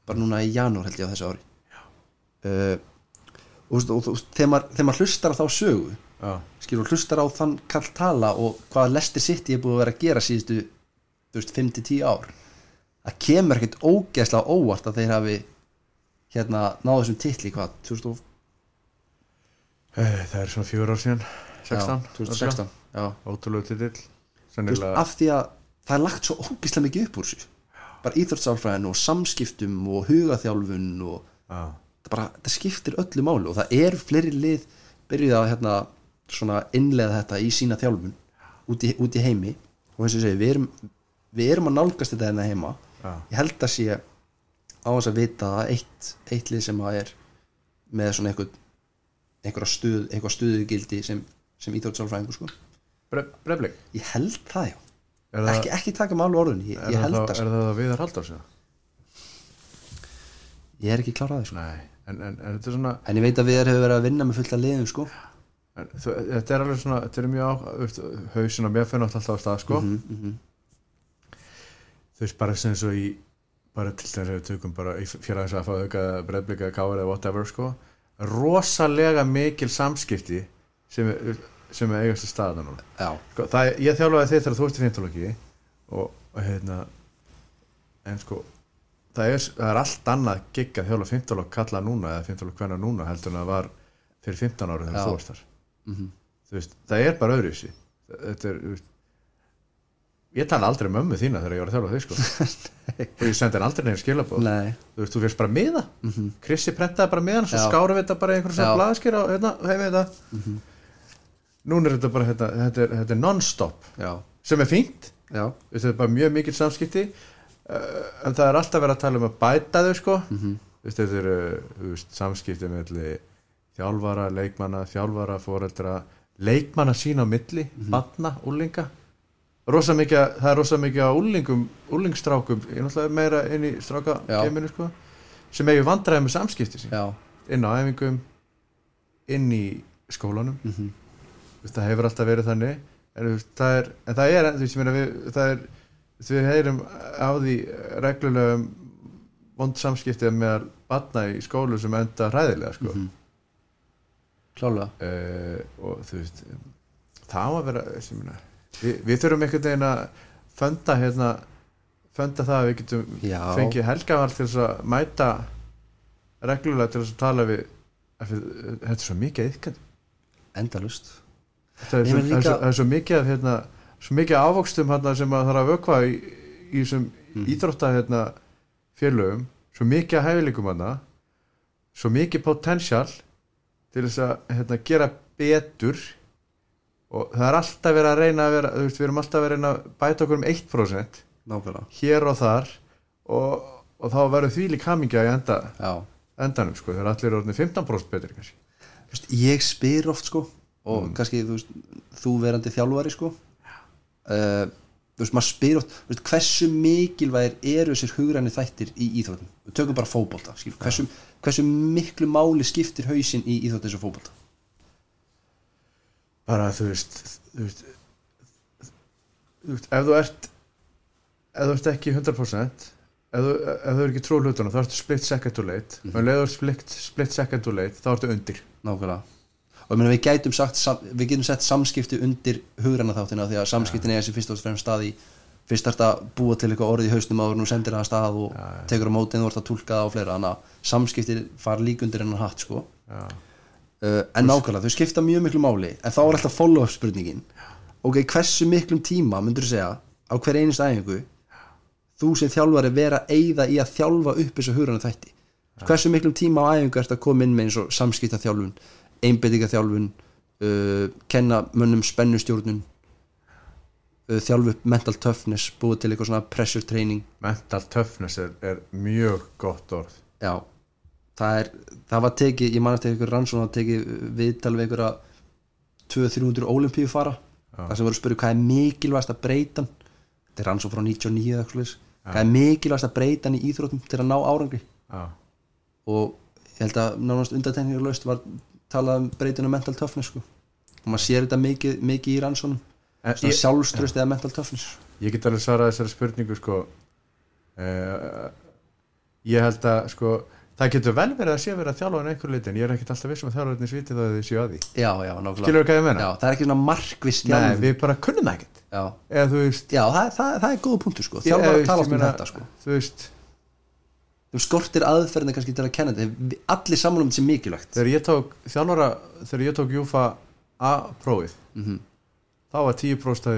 bara núna í janúar held ég á þessu ári. Uh, og, veist, og, veist, þegar, maður, maður hlustar á þá sögu já, skilur hlustar á þann kall tala og hvað Leicester City er búið að vera að gera síðustu þú veist, 5-10 ár það kemur ekkert ógeðslega óvart að þeir hafi hérna náðu þessum titli hvað, 2000 og- Eh, það er svona fjóra ár síðan 16, já, 2016 já. ótrúlega titill sennilega, af því að það er lagt svo ógeðslega mikið upp úr þessu bara íþróttsálfræðin og samskiptum og hugaþjálfun og já, það, bara, það skiptir öllu máli og það eru fleiri lið byrjuð að hérna, svona innlega þetta í sína þjálfun út í, út í heimi og eins og ég segi, við erum, við erum að nálgast þetta hérna heima. Ég held að sé á þess að vita að eitt, eitt lið sem að er með svona einhver einhverja stuð, einhver stuðugildi sem, sem íþjóðsálfræðingur sko Bre, Brefling ég held það já, Er það, ekki, ekki taka alveg orðunni ég, er ég það, held það, er sko. það að Viðar Halldórs eða? ég er ekki klárað sko Nei, en, en, en þetta er svona en ég veit að við erum verið að vinna með fullt af liðum sko þetta er alveg svona, þetta er mjög á hausin á mér fyrir alltaf á stað sko. mm -hmm. Þú veist bara sem svo í bara til þess að við tökum bara félagins að fá auka breyðblika, káir eða whatever sko. rosalega mikil samskipti sem, er- sem er eigast að staða núna. Sko, það, ég þjálfaði þið þegar þú ert í fintologi og, og hérna en sko það er, það er allt annað gigg að þjálfa fintolog kalla núna eða fintolog hvenna núna heldur en það var fyrir 15 ára þegar þú varst þar. Mm þú veist, það er bara öðruvísi. Þetta er þú veist, ég tala aldrei um mömmu þína þegar ég var að þjálfa þau sko. Og ég sendi henni aldrei nefnir skilabóð nei. Þú veist, þú fyrst bara miða. Mm Krissi prentaði bara miðan svo skárum við þetta bara í einhverjum Já. svona blaðskir og hérna, hefði þetta. Núna er þetta bara þetta, þetta er, þetta er non-stop. Já, sem er fínt, já, þetta er bara mjög mikil samskipti. Uh, en það er alltaf verið að tala um að bæta þau sko. Mm veist, þetta eru veist, samskipti með þjálfara, leikmanna, þjálfara, foreldra leikmanna sín á milli mm batna, úlinga rosa mikið, að- það er rosa mikið á úlingum úlingstrákum, ég er náttúrulega meira inn í stráka Já. geiminu sko sem eigu vandræði með samskipti sín já inn á æfingum inn í skólanum mm veist, það hefur alltaf verið þannig en, það, er, en það er þú veist, ég meina, við, það er við heyrum á því reglulega um vond samskiptið með batna í skólu sem enda hræðilega sko. Mhm. klálega uh, og þú veist það á að vera sem, meina, við, við þurfum einhvern veginn að fönda hérna fönda það að við getum Já. fengið helgavall til þess að mæta reglulega til þess að tala við þetta er svo mikið ykkar endalust það er, það er, líka- það er svo mikið hérna, svo mikið ávöxtum hérna, sem maður þarf að vökva í, í þessum Mhm. íþrótta hérna, félögum svo mikið af hæfileikum hérna svo mikið potential til þess að hérna, gera betur og það er alltaf verið að reyna að vera þú veist, við erum alltaf verið að reyna að bæta okkur um 1% nákvæmlega. hér og þar og, og þá verður því lík hamingja í enda, endanum sko, þegar allir eru orðnir 15% betri kannski. Þú veist, ég spyr oft sko og Mm. kannski þú, veist, þú verandi þjálfari sko uh, þú veist maður spyr oft veist, hversu mikilvægir eru þessir hugræni þættir í íþróttum? Við tökum bara fótbolta skil, hversu, hversu miklu máli skiptir hausinn í íþróttum þessu fótbolta bara þú veist þú veist, þú veist ef þú ert ef þú ert ekki 100% ef þú, ef þú er ekki trú hlutunum þá ertu split second too late. Mhm. og ef þú ert split, split second too late þá ertu undir. Nákvæmlega. Og við gætum sagt við getum sett samskipti undir hugræna þáttina því að samskiptin er þessi fyrst og fremst stað í fyrst ert að búa til eitthvað orð í hausnum áður nú sendir það að stað og Já, já. tekur á mótið og ert að túlka það á fleira. Þannig að samskipti fara lík undir hennar hatt sko uh, en nákvæmlega, þau skipta mjög miklu máli. En þá er alltaf follow-up spurningin. Ok, hversu miklum tíma myndur þú segja á hver einust æfingu þú sem þjálfari vera eigða í að þjálfa upp þessu hugræna þætti? Hversu miklum tíma á æfingu ert að koma inn með eins og samskipta þjálfun einbeitinga þjálfun uh, kenna mönnum spennustjórnun uh, þjálfu upp mental toughness búið til eitthvað svona pressure training? Mental toughness er, er mjög gott orð. Já, það er það var tekið, ég man eftir einhver rannsóna að tekið viðtal við einhverja 200-300 olimpíu fara Já. það sem voru að spyrja hvað er mikilvægast að breytan? Þetta er rannsóna frá 99 eða eitthvað hvað er mikilvægast að breytan í íþróttum til að ná árangri? Já, og ég held að nánast undatekningarlaust var talað um breytinu mental toughness sko. og maður sér þetta mikið, mikið í rannsónum sjálfströst eða mental toughness. Ég get alveg svarað þessari spurningu sko. Uh, ég held að sko það getur vel verið að sé verið að þjálfa en einhver litin, ég er ekkert alltaf vissum að þjálfarnir sviti þá að þið séu að því. Já, já, nákvæmlega. Skilur hvað ég menna? já, það er ekki svona markvist Nei, þjálfun. við bara kunnum ekkert. Já, eða þú veist já það, það, það er góða punktur sko. Þjálfar tala oft um þetta sko. þú veist þú skortir aðferðina kannski til að kenna. Þetta Við- allir um þetta sem mikilvægt. Þegar ég tók þjálfara þegar ég tók Júfa A-prófið mm þá var 10% að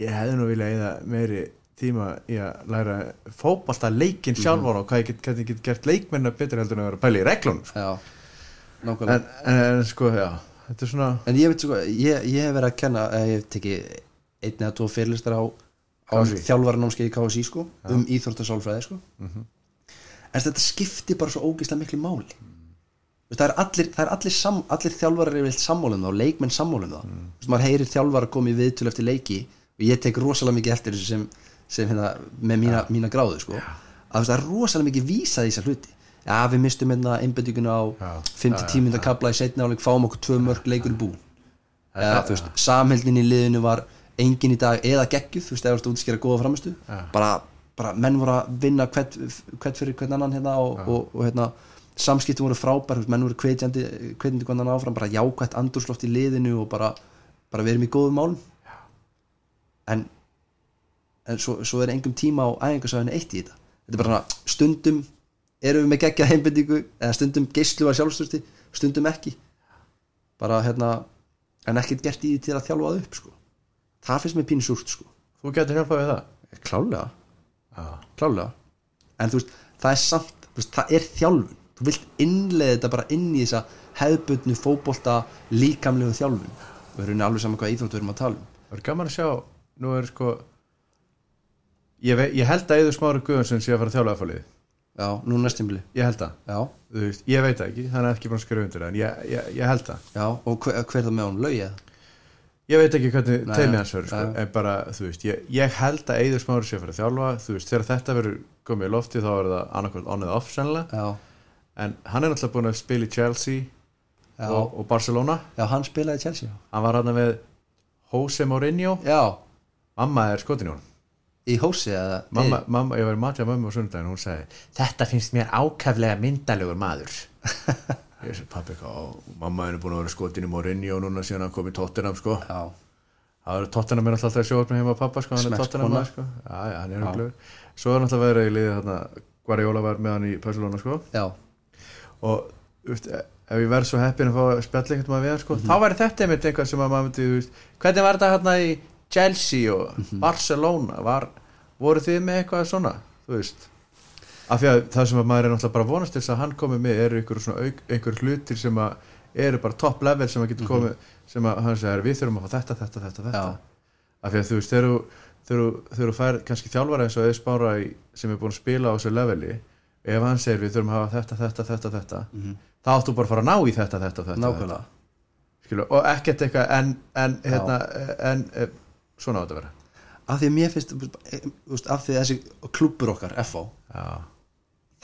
ég var ég man alltaf að 10% var dómara reglutna ég hugsaði með mér ég hefði nú vilja eða meiri tíma í að læra fótbalta leikinn Mhm. sjálfan og hvað ég get, get, get gert leikmennar betur heldur en að vera að pæla í reglunum sko. já, en, en, en sko, já þetta er svona en ég veit sko, ég, ég hef verið að kenna eh, ég hef tekið einn eða tvo fyrirlistar á, á KSÍ. þjálfaranámskeið í KSI sko, um íþróttasálfræði sko. Mhm. en þetta skiptir bara svo ógeðslega miklu máli mm. það er allir, það er allir, sam, allir þjálfarar er vilt sammálum það og leikmenn sammálum það mm. Maður heyrir þjálfara komið í viðtölu eftir leiki og ég tek rosalega mikið eftir þessu sem, sem hérna, með mína, mína gráðu sko. að það er rosalega mikið vísað í þessar hluti. Já við mistum hérna einbendinguna á Já. 5-10 minna kabla í setna áleik fáum okkur tvö mörg leikur í bú veist, samheldin í liðinu var engin í dag eða geggjuð þú veist, eða þú veist, útskýra góða framistu bara, bara menn voru að vinna hvert, hvert fyrir hvern annan hérna og, og, og hérna, samskipti voru frábær menn voru hvetjandi, hvern annan áfram bara jákvætt andúrsloft í liðinu og bara, bara við erum í góðum málum en en svo, svo er engum tíma á æfingarsæðinu eitt í þetta. Þetta er bara svona, stundum erum við með geggja heimbendingu eða stundum geislu að sjálfstöðsti stundum ekki. Bara hérna en ekkert gert í því til að þjálfa það upp sko. það finnst mér pínu súrt sko. þú getur hjálpað við það? Klálega, já, klálega en þú veist, það er samt veist, það er þjálfun, þú vilt innlega þetta bara inn í þessa hefðbundnu fótbolta líkamlegu þjálfun. Við erum alveg saman hvað íþrótt við erum að tala um. Það er gaman að sjá nú er sko ég, ve, ég held að Eður Smári Guðansson sé að fara að þjála aðfálið já, nú næstimli, ég held það, já, þú veist, ég veit ekki hann er ekki búin að skrifa undir en ég, ég, ég held það. Já og hver, hver það með hún, laugið ég veit ekki hvernig Nei, teimi hans verður sko, nei. en bara, þú veist, ég, ég held að Eður Smári sé að fara að þjálfa, þú veist, þegar þetta verður komið í lofti þá er það annarkvæmt on eða off sennilega, já, en hann er náttúrulega búin að spila í Chelsea já, og, og Barcelona, já, hann spilaði í Chelsea hann var hann með Jose Mourinho, já, mamma er skotin í honum. Í hósi eða mamma, mamma, ég var í matja mömmu á sunnudaginn og hún sagði, þetta finnst mér ákaflega myndalegur maður. Ég segi, pappi, mamma er búin að vera skotin í Mourinho núna síðan hann kom í Tottenham sko, já, það er Tottenham er alltaf sjóa upp með heima pappa sko, hann er maður, sko, já, já, hann er huglegur svo er náttúrulega verið í liði þarna Guardiola var með hann í Barcelona sko. Já, og þú veist, ef ég verð svo heppin að fá að spjalla einhvern veginn við hann sko, Mhm. þá væri þetta einmitt eitthvað sem að maður myndi, þú veist, hvernig var þetta hérna í Chelsea og Mhm. Barcelona var, voru þið með eitthvað svona, þú veist af því að það sem að maður er náttúrulega bara vonast til þess að hann komi með eru einhver svona auk, einhver hlutir sem að eru bara top level sem að getur komið sem að hann segir við þurfum að fá þetta, þetta, þetta, þetta. Já. af því að þú veist, þegar þú- þegar þú- fær kannski þjálfara eins og eða spára í, sem er búin að spila á þessu leveli ef hann segir við þurfum að hafa þetta, þetta, þetta, þetta þá áttu bara að fara að ná í þetta, þetta, þetta Skilu, og ekkert eitthvað en, en, hérna, en svona á þetta að vera. Af því að mér finnst veist, af því að þessi klúbbur okkar FH, já,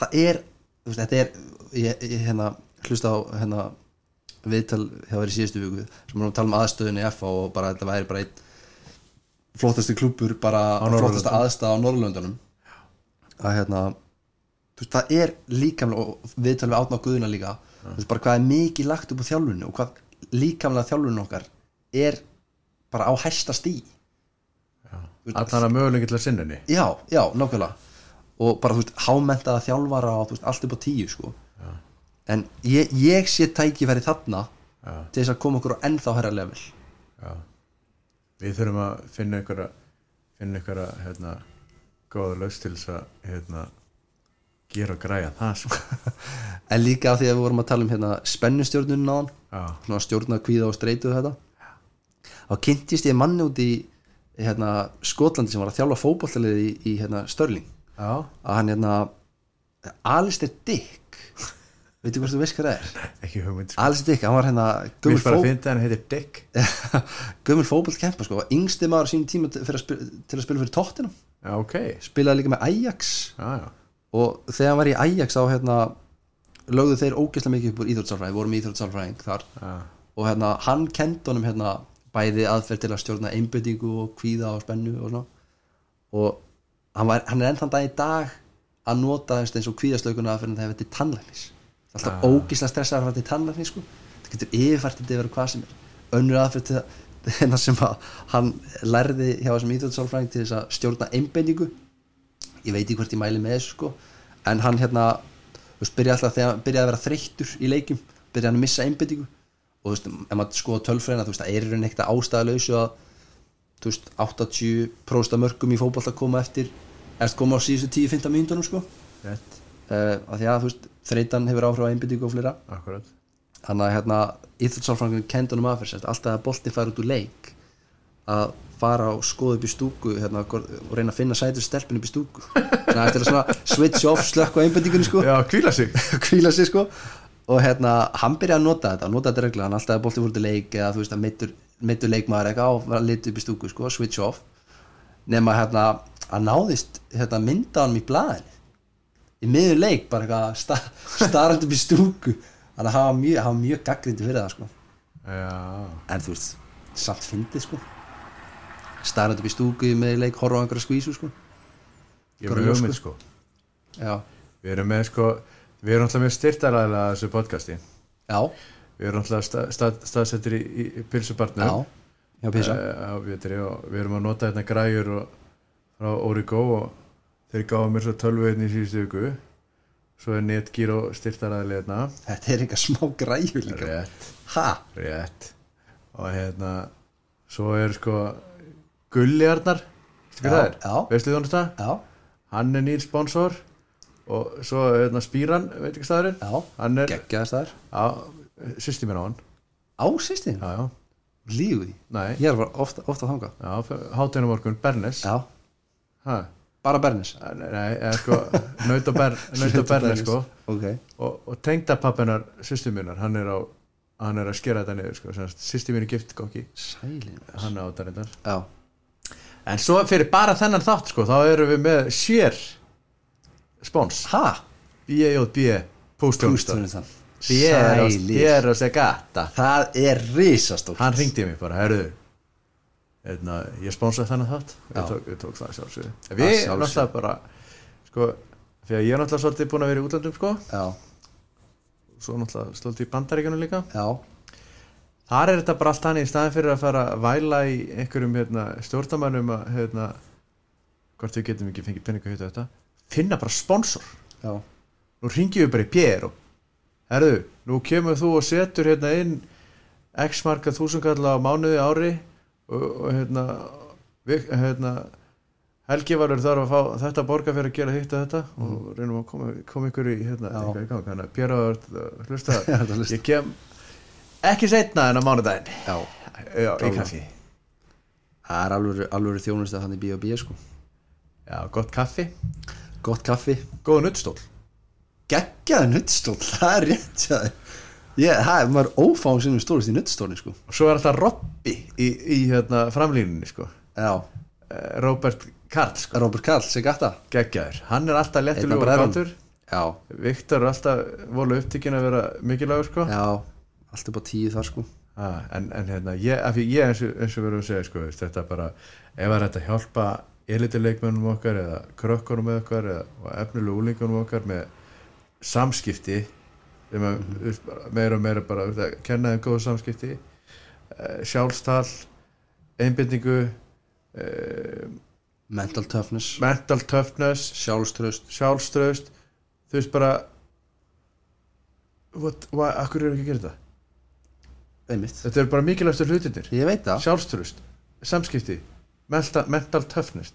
það er veist, þetta er ég, ég hérna hlusta á hérna viðtal hjá þér í síðustu viku sem erum að tala um aðstöðunni í FH og bara þetta væri bara einn flottasti klúbbur bara Á flottasta aðstæða á Norrlöndunum að hérna veist, það er líkamlega og viðtal við átna guðuna líka þú veist bara hvað er mikið lagt upp á þjálfunni og hvað líkamlega þjálfunni okkar er bara á hæsta stí allan að möguleiki til að sinna henni? Já, já, nákvæmlega. Og bara þú veist, hámentaða þjálfara og þú veist, allt upp á tíu sko. En ég, ég sé tækifæri þarna Já. til þess að koma okkur á ennþá herra level. Já. við þurfum að finna einhverja finna einhverja hérna, góða laust til þess að hérna, gera og græja það sko. en líka af því að við vorum að tala um hérna spennustjórnun náðan já, svona stjórna kvíða og streitu þetta. Þá kynntist ég manni út í hérna, Skotlandi sem var að þjálfa fótbollaliði í, í hérna, Störling já, að hann hérna Alistair Dick veitu hvort þú veist hvað það er? Ekki hugmynd sko. Alistair Dick, hann var hérna mér bara fó- að finna hann heitir Dick gömul fótbollkempa sko, yngsti maður á sínum tíma til að, spila, til að spila fyrir tóttina já, ok, spilaði líka með Ajax. Já, já, og þegar hann var í Ajax þá hérna, lögðu þeir ógeðslega mikið upp úr íþróttsálfræði, vorum íþróttsálfræðing þar. Já, og hérna, hann kendi honum hérna, bæði aðferð til að stjórna einbyttingu og kvíða og spennu og svona. Og hann, var, hann er enn þann dag í dag að nota eins og kvíðaslauguna aðferðin þegar þetta er tannlæknis. Það er alltaf ah. ógeðslega stressaður að fara til tannlæknis sko. það getur yfirfært þetta yfir hvað sem er. Önnur aðferð til að hérna sem að hann lærði hjá þessum íþjóðsálfræðing til þess að stjórna einbendingu ég veit ekki hvort ég mæli með þessu sko. En hann hérna byrjaði að vera þreyttur í leikjum byrjaði að missa einbendingu og þú veist, ef maður skoða tölfræðina þú veist, það er í rauninni ekkert ástæðalausu að þú veist, 80% af mörgum í fótbolta koma eftir eftir koma á síðustu 10-15 mínútonum sko. Rétt, uh, að því að þú veist, þreytan hefur áhrif á einbendingu og fleira. Akkurat hann að hérna íþjóðsálfrangin kendunum aðferð sérst, alltaf að bolti fara út úr leik að fara og skoða upp í stúku hérna, og reyna að finna sætur stelpun upp í stúku. Eftir að svona switch off slökk á einbendingunni sko. Já, kvíla sig. Kvíla sig sko og hérna hann byrjaði að nota þetta, nota þetta regla hann alltaf að bolti fór til leik eða þú veist að meittur, meittur leikmaður eitthvað á að lita upp í stúku sko, switch off. Nema hérna að náðist hérna, mynda hann í blaðinu. Í miður leik bara eitthvað sta, starrand upp í stúku. Þannig að hann var mjög, hann var mjög gaggrindi fyrir það sko. Já, en þú veist, samt fyndið sko. Starrand upp í stúku í miður leik, horfa á einhverja skvísu sko. Ég var Bara hugmynd ljósku. sko. Já, Við erum með sko Við erum alltaf með styrtaræðilega þessu podcasti. Já, Við erum alltaf stað, stað, staðsettir í, í, pilsubarnu já. Já, písa, á Vétri og við erum að nota hérna græjur og, frá Origo og þeir gáðu mér svo tölvuðin í síðustu viku. Svo er netgír og styrtaræðilega hérna. Þetta er eitthvað smá græju líka. Rétt, ha, rétt. Og hérna svo er sko Gulliarnar veistu hvað það er? já. veistu þú þetta? já, hann er nýr sponsor og svo hérna, Spíran, veit ekki staðurinn já hann er, geggjaðast þar já, sýsti mér á hann. Á sýstin, já, já, því? Nei. Ég er bara ofta, ofta þanga já, hátinu morgun, Bernes. Já, ha, bara Bernis nei, nei, eða sko naut og, ber, Bernes sko. Ok, og, og tengdapappinar, sýsti mínar hann er á, hann er að skera þetta niður sko, sýsti mín er gift kokki hann á þetta reyndar. Já, en svo fyrir bara þennan þátt sko, þá erum við með sér spons, B.A.J.B. Piero, Sælir. Piero Segata það er risastórt. Hann ringdi mig bara, herðu Eitna, ég sponsaði þennan þátt. Ég tók, ég tók það sjálfsögðu. Að við erum alltaf bara sko, því að ég er náttúrulega svolítið búin að vera í útlandum sko, svo náttúrulega svolítið í bandaríkjunum líka. Já, þar er þetta bara allt hann í staðin fyrir að fara að væla í einhverjum hérna, stjórnamannum að hérna, hvort við getum ekki fengið penninga hýta þetta finna bara sponsor. Já. Nú ringjum við bara í Piero herðu, nú kemur þú og setur hérna inn x marka þúsundkalla á mánuði ári og, og hérna, við, hérna Helgi var þar að fá þetta borga fyrir að gera hitt og þetta og reynum að koma, koma ykkur í hérna, eitthvað í gang, að Piero er að hlusta. Ég kem ekki setna en á mánudaginn. Já, já, í kaffi. Það er alveg, þjónust að hann er B.O.B. sko. Já, gott kaffi, gott kaffi, góða nuttstól geggjaði nuttstól það er rétt já. ég, það er maður ófáum sem við stólist í nuttstóli sko. Og svo er alltaf Robby í, í hérna, framlínunni sko. já, Eh, Robert Karl sko. Robert Karl, Segata geggjaður, hann er alltaf af og já, Viktor er alltaf voru upptíkin að vera mikilvægur sko. já, allt upp á tíu þar sko. Ah, en, en hérna, ég, ég eins og, og verðum að segja sko, þetta bara, ef það er að hjálpa elitileikmennum okkar eða krökkunum með okkar eða efnilegu úlingunum okkar með samskipti. Sem að, mm -hmm. meira og meira bara að kenna þeim góðu samskipti. Uh, sjálfstal einbindingu uh, mental toughness, mental toughness sjálfströst sjálfströst þú veist bara what, what, akkur eru ekki að gera þetta? Einmitt, þetta eru bara mikilvægstu hlutinir sjálfströst, samskipti mental, toughness,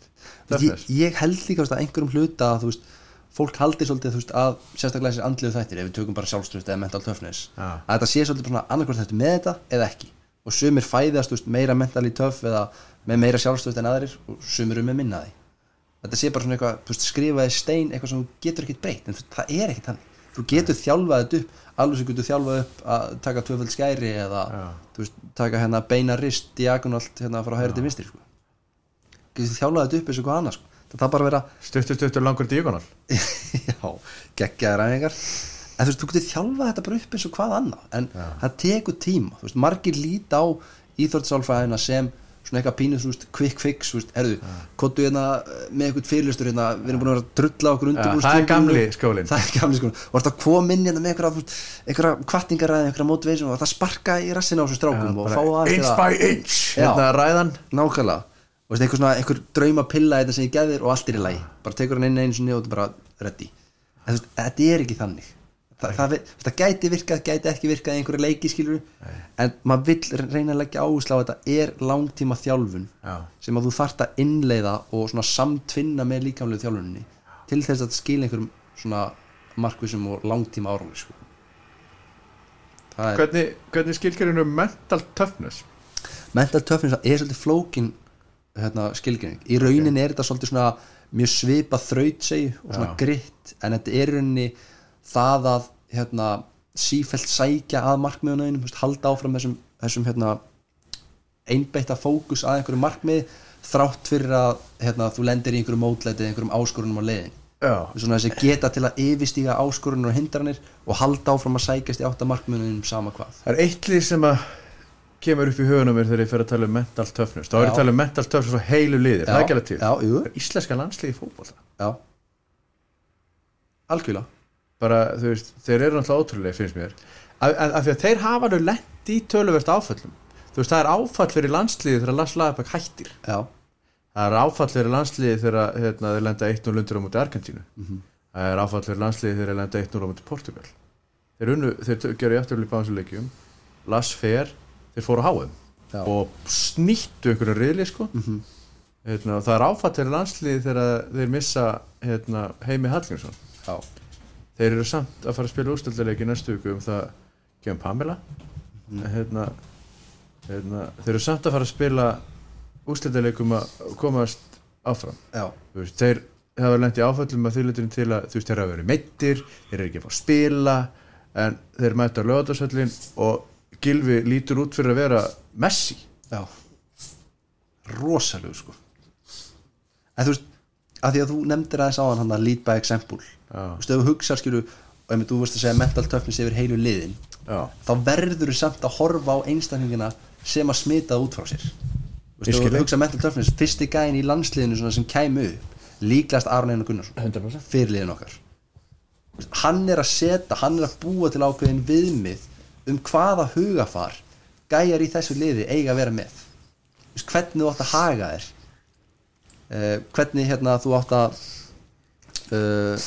ég, ég held líka að einhverjum hluta að veist, fólk haldi svolítið veist, að sérstaklega þessi andliðu þættir ef við tökum bara sjálfströst eða mental toughness Já. að þetta sé svolítið annarkvært þetta með þetta eða ekki. Og sumir fæðast veist, meira mentally tough eða með meira sjálfströst en aðrir og sumir um með minna því. Þetta sé bara svona eitthvað, skrifaði stein eitthvað sem getur ekkert breytt en það er ekkert þannig. Þú getur þjálfað þetta upp alveg sem getur þjálfað upp að taka tvöfald skæri eða þú veist, taka hérna beina rist diagonalt hérna frá hægri til vinstri sko. Getur þjálfað þetta upp eins og hvað annað sko. það þarf bara að vera stuttur stuttur langur diagonal. Já, geggjaðar æfingar. En þú veist, þú getur þjálfað þetta bara upp eins og hvað annað en það tekur tíma. Þú veist, margir líta á íþórtsálfræðina sem svona eitthvað pínu, þú veist, quick fix herðu, kottu hérna eh, með eitthvað fyrirlustur hérna, við erum búin að vera að drulla okkur undir það er gamli skólinn. Það er gamli skólinn. Og það kom inn hérna með veist, einhverja kvartingar eða einhverja motivation og það sparka í rassina á þessu strákum og fá að inch by inch Já. hérna ræðan. Nákvæmlega og einhver, svona, einhver drauma pilla þetta sem ég geðir og allt er í lagi. Bara tekur hann inn einu sinni og þetta er bara ready. En veist, þetta er ekki þannig. Þa, það, það, gæti virkað, gæti ekki virkað einhverju leiki skilur en maður vill reyna að leggja áherslu á að þetta er langtíma þjálfun Já. sem að þú þarft að innleiða og samtvinna með líkamlegu þjálfuninni til þess að skila einhverjum svona markvísum og langtíma árangur sko. er hvernig, hvernig skilgjörinu mental toughness? Mental toughness er svolítið flókin hérna, skilgreining. Í rauninni er þetta svolítið svona mjög svipa þrautsegi og svona Já. gritt en þetta er rauninni það að hérna, sífælt sækja að markmiðunum, halda áfram þessum, þessum hérna, einbeitta fókus að einhverju markmið þrátt fyrir að hérna, þú lendir í einhverju mótleiti einhverjum áskorunum á leiðin svona þessi geta til að yfirstíga áskorunum og hindranir og halda áfram að sækjast í átta markmiðunum sama hvað. Það er eitt lið sem að kemur upp í hugunum mér þegar ég fer að tala um mental toughness. Þá er ég að tala um mental toughness og heilu liðir. Það er ekki alveg til. Já, íslenska landsliði fótbolta. Já. Algjörlega. Bara þú veist, þeir eru náttúrulega ótrúlega finnst mér. Af, af, af því að þeir hafa nú lent í töluvert áföllum. Þú veist, það er áfall fyrir landsliði þegar Lars Lagerbæk hættir. Já, það er áfall fyrir landsliði þegar hérna, þeir lenda 1-0 undir á múti Argentínu. Það er áfall fyrir landsliði þegar þeir lenda 1-0 á múti Portugal þeir, unnu, þeir eftirlega í báðsleikjum Lars fer, þeir fóru á háum Já. og snýttu einhverju riðli sko. Hérna, og það er áfall fyrir landsliði þegar þeir missa hérna, Heimi Hallgrímsson. Já, þeir eru samt að fara að spila úrstöldaleiki næstu viku um það gefum Pamela. Hérna, hérna, þeir eru samt að fara að spila úrstöldaleik um að komast áfram. Veist, þeir hafa lent í áföllum að þýlutin til að þú veist, þeir hafa verið meittir þeir eru ekki að fá að spila en þeir mæta á lögatarsöllin og Gilvi lítur út fyrir að vera Messi. Já. Rosalegu sko. En þú veist, að því að þú nefndir aðeins á hann hann að lead by example. Já. þú veist, ef þú hugsar skilju og ef þú veist að segja mental toughness yfir heilu liðin Já, þá verður þú samt að horfa á einstaklingina sem að smita út frá sér. Þú veist, ef þú hugsa mental toughness fyrsti gæin í landsliðinu svona sem kæmu upp líklegast Aron Einar Gunnarsson. 100% fyrirliðin okkar. Hann er að setja, hann er að búa til ákveðin viðmið um hvaða hugafar gæjar í þessu liði eiga að vera með. Þú veist, hvernig þú átt að haga þér. Uh, hvernig hérna þú átt að uh,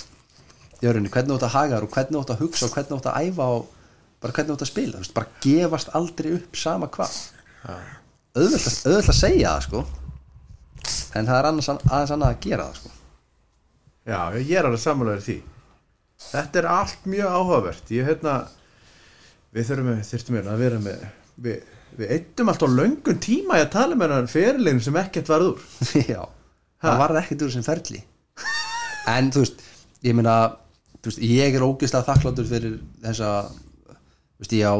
jörunni, hvernig þú átt að haga þér og hvernig þú átt að hugsa og hvernig þú átt að æfa og bara hvernig þú átt að spila, þú veist, bara gefast aldrei upp sama hvað. Auðvelt, að- auðvelt að segja það sko. En það er annars, aðeins annað að gera það sko. Já, ég er alveg sammálaður því. Þetta er allt mjög áhugavert. Ég hérna Við þurftum með að vera með Við, við eittum alltaf löngun tíma í að tala með hann fyrirlegin sem ekkert varð úr. Já, það varð ekkert úr sem ferli. En þú veist Ég meina, veist, ég er ógeðslega þakkláttur fyrir þessa Þú veist, ég á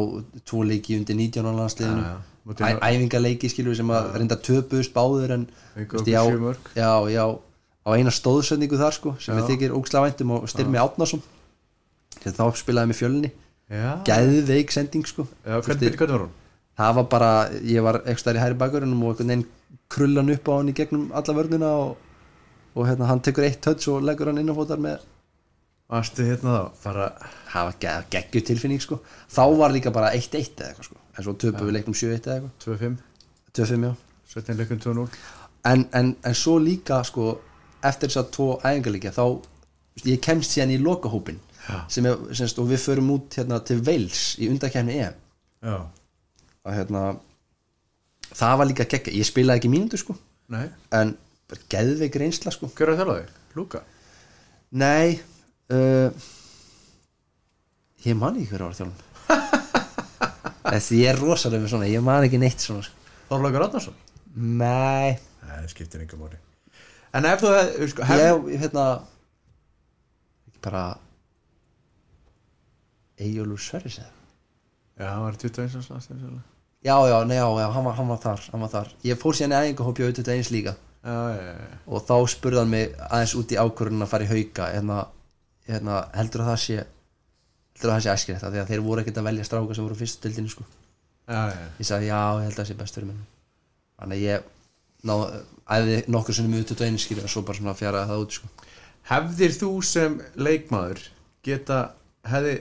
tvo leiki undir 19 á landsliðinu. Móti- Æ, Æfingaleiki skilur sem að reynda töpuðust báður en veist, ég á, já, já, á eina stóðsendingu þar sko sem við þykir ógeðslega væntum og styrmi Átnason þegar þá spilaði með fjölni Gæðveik sending sko. Já hvernig, var hún? það var bara, ég var ekki stær í hæri bakverðunum og einhvern veginn krullan upp á hann í gegnum alla vörnina og, og hérna, hann tekur eitt höts og leggur hann innanfótar með Varstu hérna þá? Bara það var ge geggju tilfinning sko. Þá var líka bara 1-1 eða eitthvað sko. En svo töpu við leiknum 7-1 eða eitthvað. 2-5 2-5 já. 17 leikum 2-0 en, en, en svo líka sko eftir þess að tvo æfingarleikja þá ég kemst síðan í lokahópin sem er, semst, og við förum út hérna til Wales í undakefni EM og hérna það var líka geggja, ég spilaði ekki mínútu sko. Nei. En bara geðveik reynsla sko. Hver er að þjálfa þig? Lúka? nei uh, ég man ekki hver var þjálfum þessi ég er rosalega með svona ég man ekki neitt svona sko. Þorlaugur Átnarsson? nei. Nei, það skiptir einhver móri En ef þú sko, hef... ég, hérna bara Eyjólfur Sverris eða Já, hann var 21 árs landsliðsþjálfari. já já, nei, já, já, hann var, hann var þar hann var þar, ég fór síðan í æfingahópi á 21 líka Já, já, já og þá spurði hann mig aðeins út í ákvörðun að fara í hauka hérna, hérna, heldur að það sé heldur að það sé æskilegt af því að þeir voru ekkert að velja stráka sem voru fyrst dildinu sko. Ég sagði já, ég held að það sé best fyrir minn þannig að ég æði nokkur sinnum út í einu skilja og svo bara fjaraði það út sko. Hefðir þú sem leikmaður geta hefði,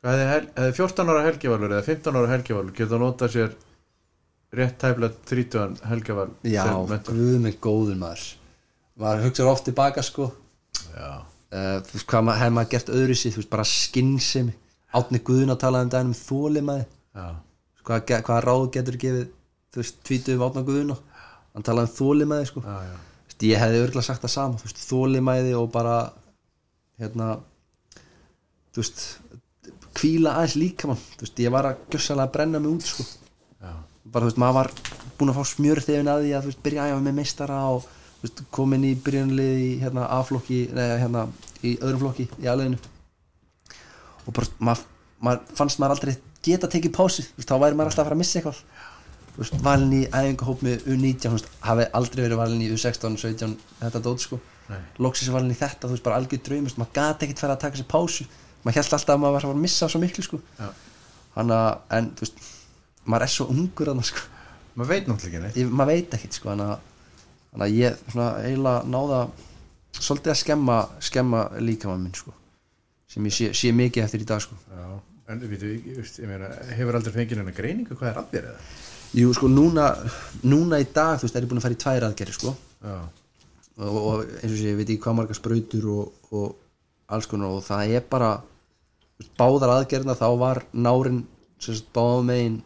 sko, hefði 14 ára helgivalur eða 15 ára helgivalur geta notað sér rétt tæfla 30 helgival já, guð með góður maður. Maður hugsaður oft tilbaka sko. Já, uh, þú veist hvað maður hefði maður gert öðru sér þú veist bara skinnsemi átni guðun að tala um daginn um þólimaði já, hvað, hvað ráð getur gefið þú veist, tvítu um átna guðuna hann talaði um þólimaði sko. Já, já. Veist, ég hefði örgulega sagt það sama þú veist, þólimaði og bara hérna þú veist kvíla aðeins líka mann. Þú veist, ég var að gjössalega brenna mig út sko. bara, þú veist, maður var búin að fá smjör þegar að því að, þú veist, byrja að æfa með meistara og, þú veist, komin í byrjunlið í, hérna, A-flokki, neða, hérna í öðrum flokki, í aðleginu og bara, maður, maður fannst maður aldrei geta tekið pási, þú veist, þá væri maður alltaf að fara að missa eitthvað. Þú veist, valin í æfingahóp með U19, þú veist, hafi aldrei verið valin í U16, 17, þetta dót, sko. Nei. loksis valin í þetta, þú veist, bara algjör draum, maður gati ekkert fara að taka sér pásu maður held alltaf að maður var að að missa svo miklu, sko. Hann að, en, þú veist maður er svo ungur þannig, sko. Maður veit náttúrulega ekki maður veit ekkert, sko, þannig að að ég, svona, eiginlega náða svolítið að skemma skemma líkamann minn, sko sem ég sé, sé mikið eftir í dag, sko. Já, en við veitum, hefur aldrei fengið hennar greiningu? Hvað er að þér eða? Jú, sko, núna, núna í dag, þú veist, er ég búin að fara í tvær aðgerri, sko. Og, og eins og sé, ég veit ekki hvað marga sprautur og, og alls konar og það er bara báðar aðgerðina þá var nárin báða megin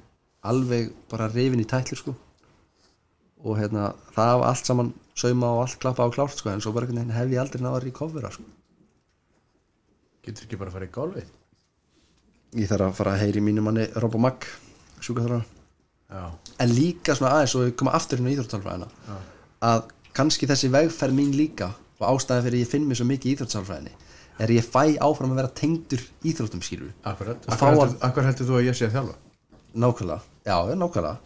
alveg bara rifin í tætlur sko. Og hérna það var allt saman sauma og allt klappa á klárt sko en svo bara hef ég aldrei náða að recovera sko. Getur ekki bara að fara í golfið? Ég þarf að fara að heyri mínu manni Robo Mag sjúkaþara já, en líka svona aðeins og ég koma aftur inn á íþróttalfræðina að kannski þessi vegferð mín líka og ástæði fyrir ég finn mér svo mikið í íþróttalfræðinni er ég fæ áfram að vera tengdur íþróttum skilur akkurat. Akkur heldur, akkur heldur þú að ég sé að þjálfa? Nákvæmlega, já, nákvæmlega.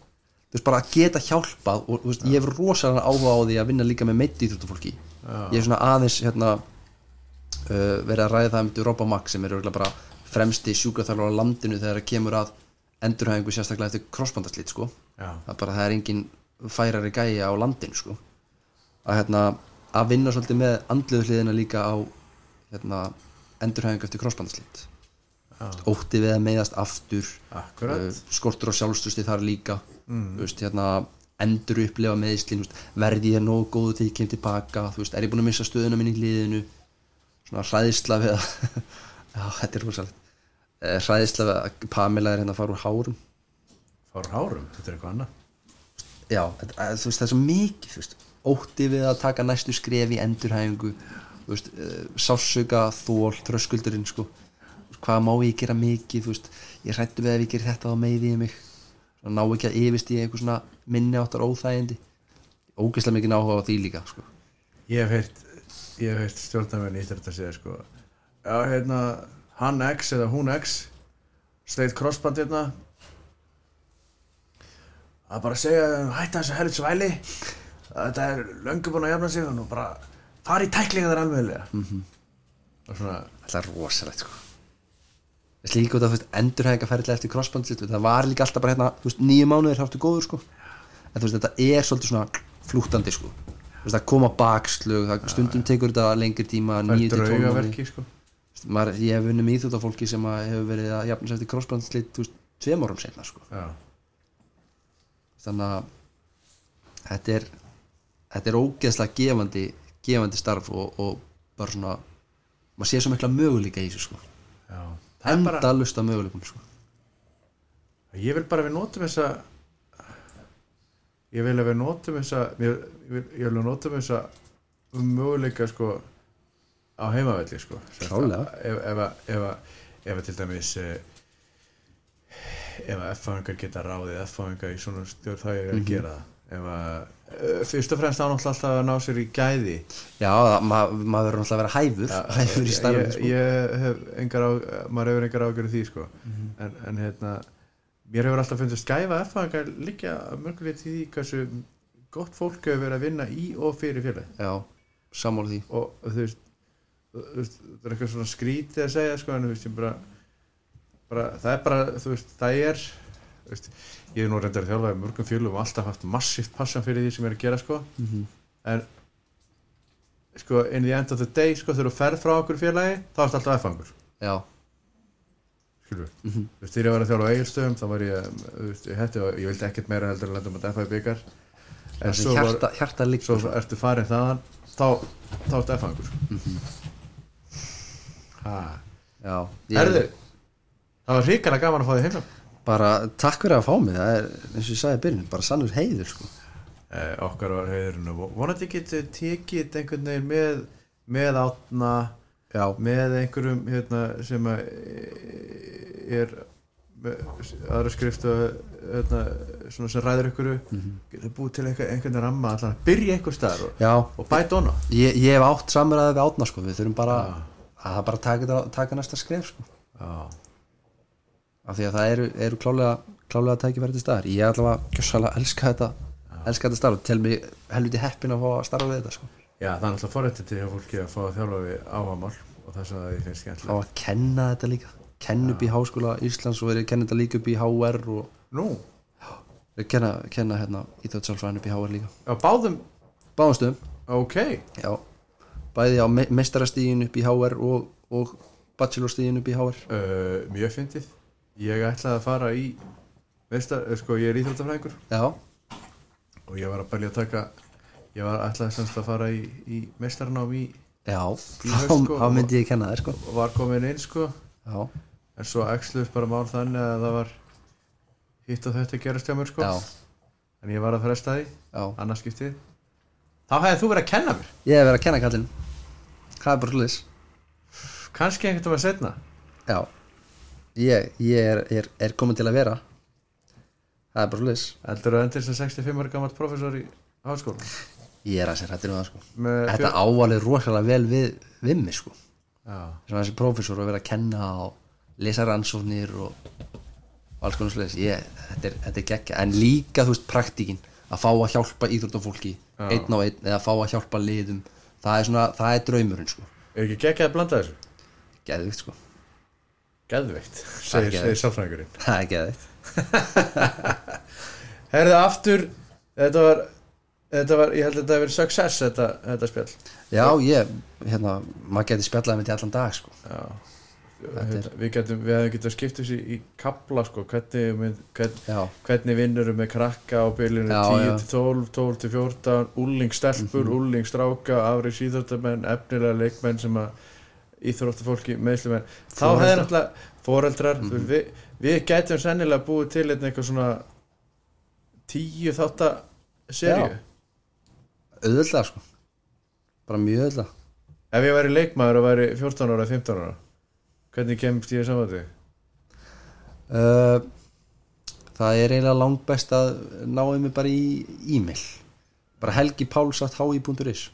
Þú veist bara að geta hjálpað og veist, ég hef rosalega áhuga á því að vinna líka með meitt íþróttufólki ég hef svona aðeins hérna uh, verið að ræða það um Robba Max sem er örugglega bara fremsti sjúkraþjálfur á landinu þegar það kemur að endurhæfingu sérstaklega eftir krossbandaslit sko. Það bara það er engin færari gæja á landinu sko. Að hérna að vinna svolítið með andluðu hliðina líka á hérna endurhæfingu eftir krossbandaslit ótti við að meiðast aftur uh, skortur á sjálfstösti þar líka. Þú veist, hérna, endur upplifa meðslin verði ég nógu góðu til ég kem tilbaka veist, er ég búin að missa stöðuna minn í liðinu svona hræðisla við að já, þetta er rosalegt. Eh, hræðisla við að Pamela er hérna að fara úr hárum. Fár hárum, þetta er eitthvað annað. Já, þetta, eh, veist, það er svo mikið ótti við að taka næstu skref í endurhæfingu veist, uh, sásuga, þól, tröskuldurinn sko, hvað má ég gera mikið veist, ég hrættu við að ég ger þetta þá meiði ég mig. Svona ná ekki að yfist í einhver svona minni áttar óþægindi. Ógeðslega mikið áhuga á því líka sko. ég hef ég hef heyrt stjórnarmenn í þetta að segja sko já hérna hann X eða hún X sleitt crossband hérna. Að bara segja hætta þessu helvits væli þetta er löngu búin að jafna sig og bara fara í tæklinga þar alveglega mm -hmm. og svona það er rosalegt sko. þess líka út af endurhæfingarferðilega eftir crossband það var líka alltaf bara hérna þú veist, nýju mánuðir háttu góður sko. en þú veist, þetta er svolítið svona flúttandi sko. Þú veist, það koma bakslög það stundum tekur þetta lengri tíma það 9 er til 12 mánuði draugaverki sko ég hef vunnið með íþjóttafólki sem að hefur verið að jafna sér eftir crossbandslit þú veist, tveim árum senna sko. já, þannig að þetta er þetta er ógeðslega gefandi gefandi starf og, og bara svona maður sé svo mikla möguleika í þessu sko. já það er bara enda lusta möguleikum sko. Ég vil bara við notum þessa ég vil að við notum þessa ég, ég vil, að notum þessa möguleika sko á heimavelli sko Klárlega. ef, ef, að- til dæmis eh, ef að F-fáingar geta ráðið F-fáingar í svona stjórn þá er að gera það ef að fyrst og fremst ánátt alltaf að ná sér í gæði já, það- ma maður verður náttúrulega að vera hæfur hæfur í starfi ég, sko. ég hef engar á, maður hefur engar ágjörð því sko. en, en hérna mér hefur alltaf fundist gæfa erfæðingar líka mörgulegt í því hversu gott fólk hefur verið að vinna í og fyrir félagi já, sammála því og þú veist það er eitthvað svona skrítið að segja sko, en þú veist, ég bara, bara það er bara, þú veist, það er þú veist, ég er nú reyndar að þjálfa í mörgum fjölum og alltaf haft massíft passan fyrir því sem ég er að gera sko. Mhm. en sko, in the end of the day sko, þegar þú ferð frá okkur félagi þá ertu alltaf effangur skilur við Mhm. þú veist, þegar ég var að þjálfa á eigilstöðum þá var ég, ég hætti og ég vildi ekkert meira heldur en lenda um að defa í byggar en svo, var, hjarta, hjarta svo ertu farin þaðan þá, þá ertu effangur ha. Já, ég, Herðu, það var hrikalega gaman að fá þig heimsam bara takk fyrir að fá mig það er, eins og ég sagði í byrjun, bara sannur heiður sko. eh, okkar var heiðurinn og vonandi getur tekið einhvern veginn með með átna já, með einhverjum hérna, sem e, ég er aðra skriftu hérna, svona sem ræður ykkur Mhm. getur búið til einhvern ramma allan að byrja einhver staðar og, og bæta hana ég, ég hef átt samræði við átna sko, við þurfum bara Já. að það bara taka, taka næsta skref sko. Já, af því að það eru, eru klálega klálega tækifæri til staðar. Ég ætla að gjössalega elska þetta elska þetta starf. Og tel mig helviti heppin að fá að starfa við þetta sko. Já það er alltaf forrættið til fólki að fá að þjálfa við áhamál og það sem það ég finnst fá skemmtilega að kenna þetta líka. Kenna upp í háskóla Íslands og verið að kenna þetta líka upp í HR og nú, verið að kenna, kenna hérna íþjóðsálfræðin upp í HR líka. Á báðum? Báðumstöðum, ok, já. Bæði á me mestarastígin upp í HR og, og bachelorstígin upp í HR uh, mjög fyndið ég ætlaði að fara í veist að, sko, ég er íþróttafræðingur. Já, og ég var að bælja að taka ég var ætlaði semst að fara í, í mestarnám í já þá sko, myndi ég kenna þér sko. og var komin inn sko. Já, en svo æxluðist bara mál þannig að það var hitt og þetta gerast hjá mér sko. Já, en ég var að fresta því, já. Annars skiptið. Þá hefði þú verið að kenna mér. Ég hef verið að kenna kallinn það er bara hlutis kannski einhvern veginn setna já, ég, ég er, er, er komin til að vera. Það er bara hlutis heldur þú endur sem 65 ára gammalt professor í háskóla ég er að sér hættir um það sko. Með þetta ávalið rosalega vel við, við mig sko. Þessi prófessor að vera að kenna og lesa rannsóknir og, og alls konar sliðis ég, þetta, er, þetta er geggja, en líka þú veist praktíkin. Að fá að hjálpa íþróttafólki Já. einn á einn eða fá að hjálpa liðum. Það er svona, það er draumurinn sko. Er ekki geggjað að blanda þessu? Geðvikt sko, er segir, segir sálfræðingurinn. Það er geðvikt herðu aftur þetta var, þetta var ég held að þetta hefur verið success þetta, þetta spjall. Já, ég, hérna, maður geti spjallaði með til allan dag sko. Já. Þetta er- við getum, við hefum getað skipt þessi í kapla sko, hvernig, hvern, hvernig vinnur með krakka á bylunum Já, 10 já. til 12, 12 til 14 úlingstelpur, mm -hmm. úlingsstráka afri síðröftamenn, efnilega leikmenn sem að íþróttafólki meðslumenn, þá hefði náttúrulega foreldrar, mm við, við gætum sennilega búið til einn eitthvað svona tíu þátta serju, Já. auðvitað sko. Bara mjög auðvitað ef ég væri leikmaður og væri 14 ára, 15 ára hvernig kemst ég saman því? uh, það er eiginlega langt best að náðu mig bara í e-mail. Bara helgipáls.hi.is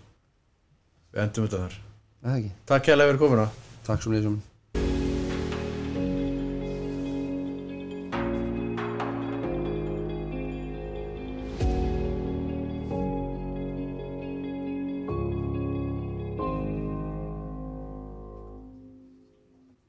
við endum þetta þar Takk kærlega fyrir komuna. Takk svo mjög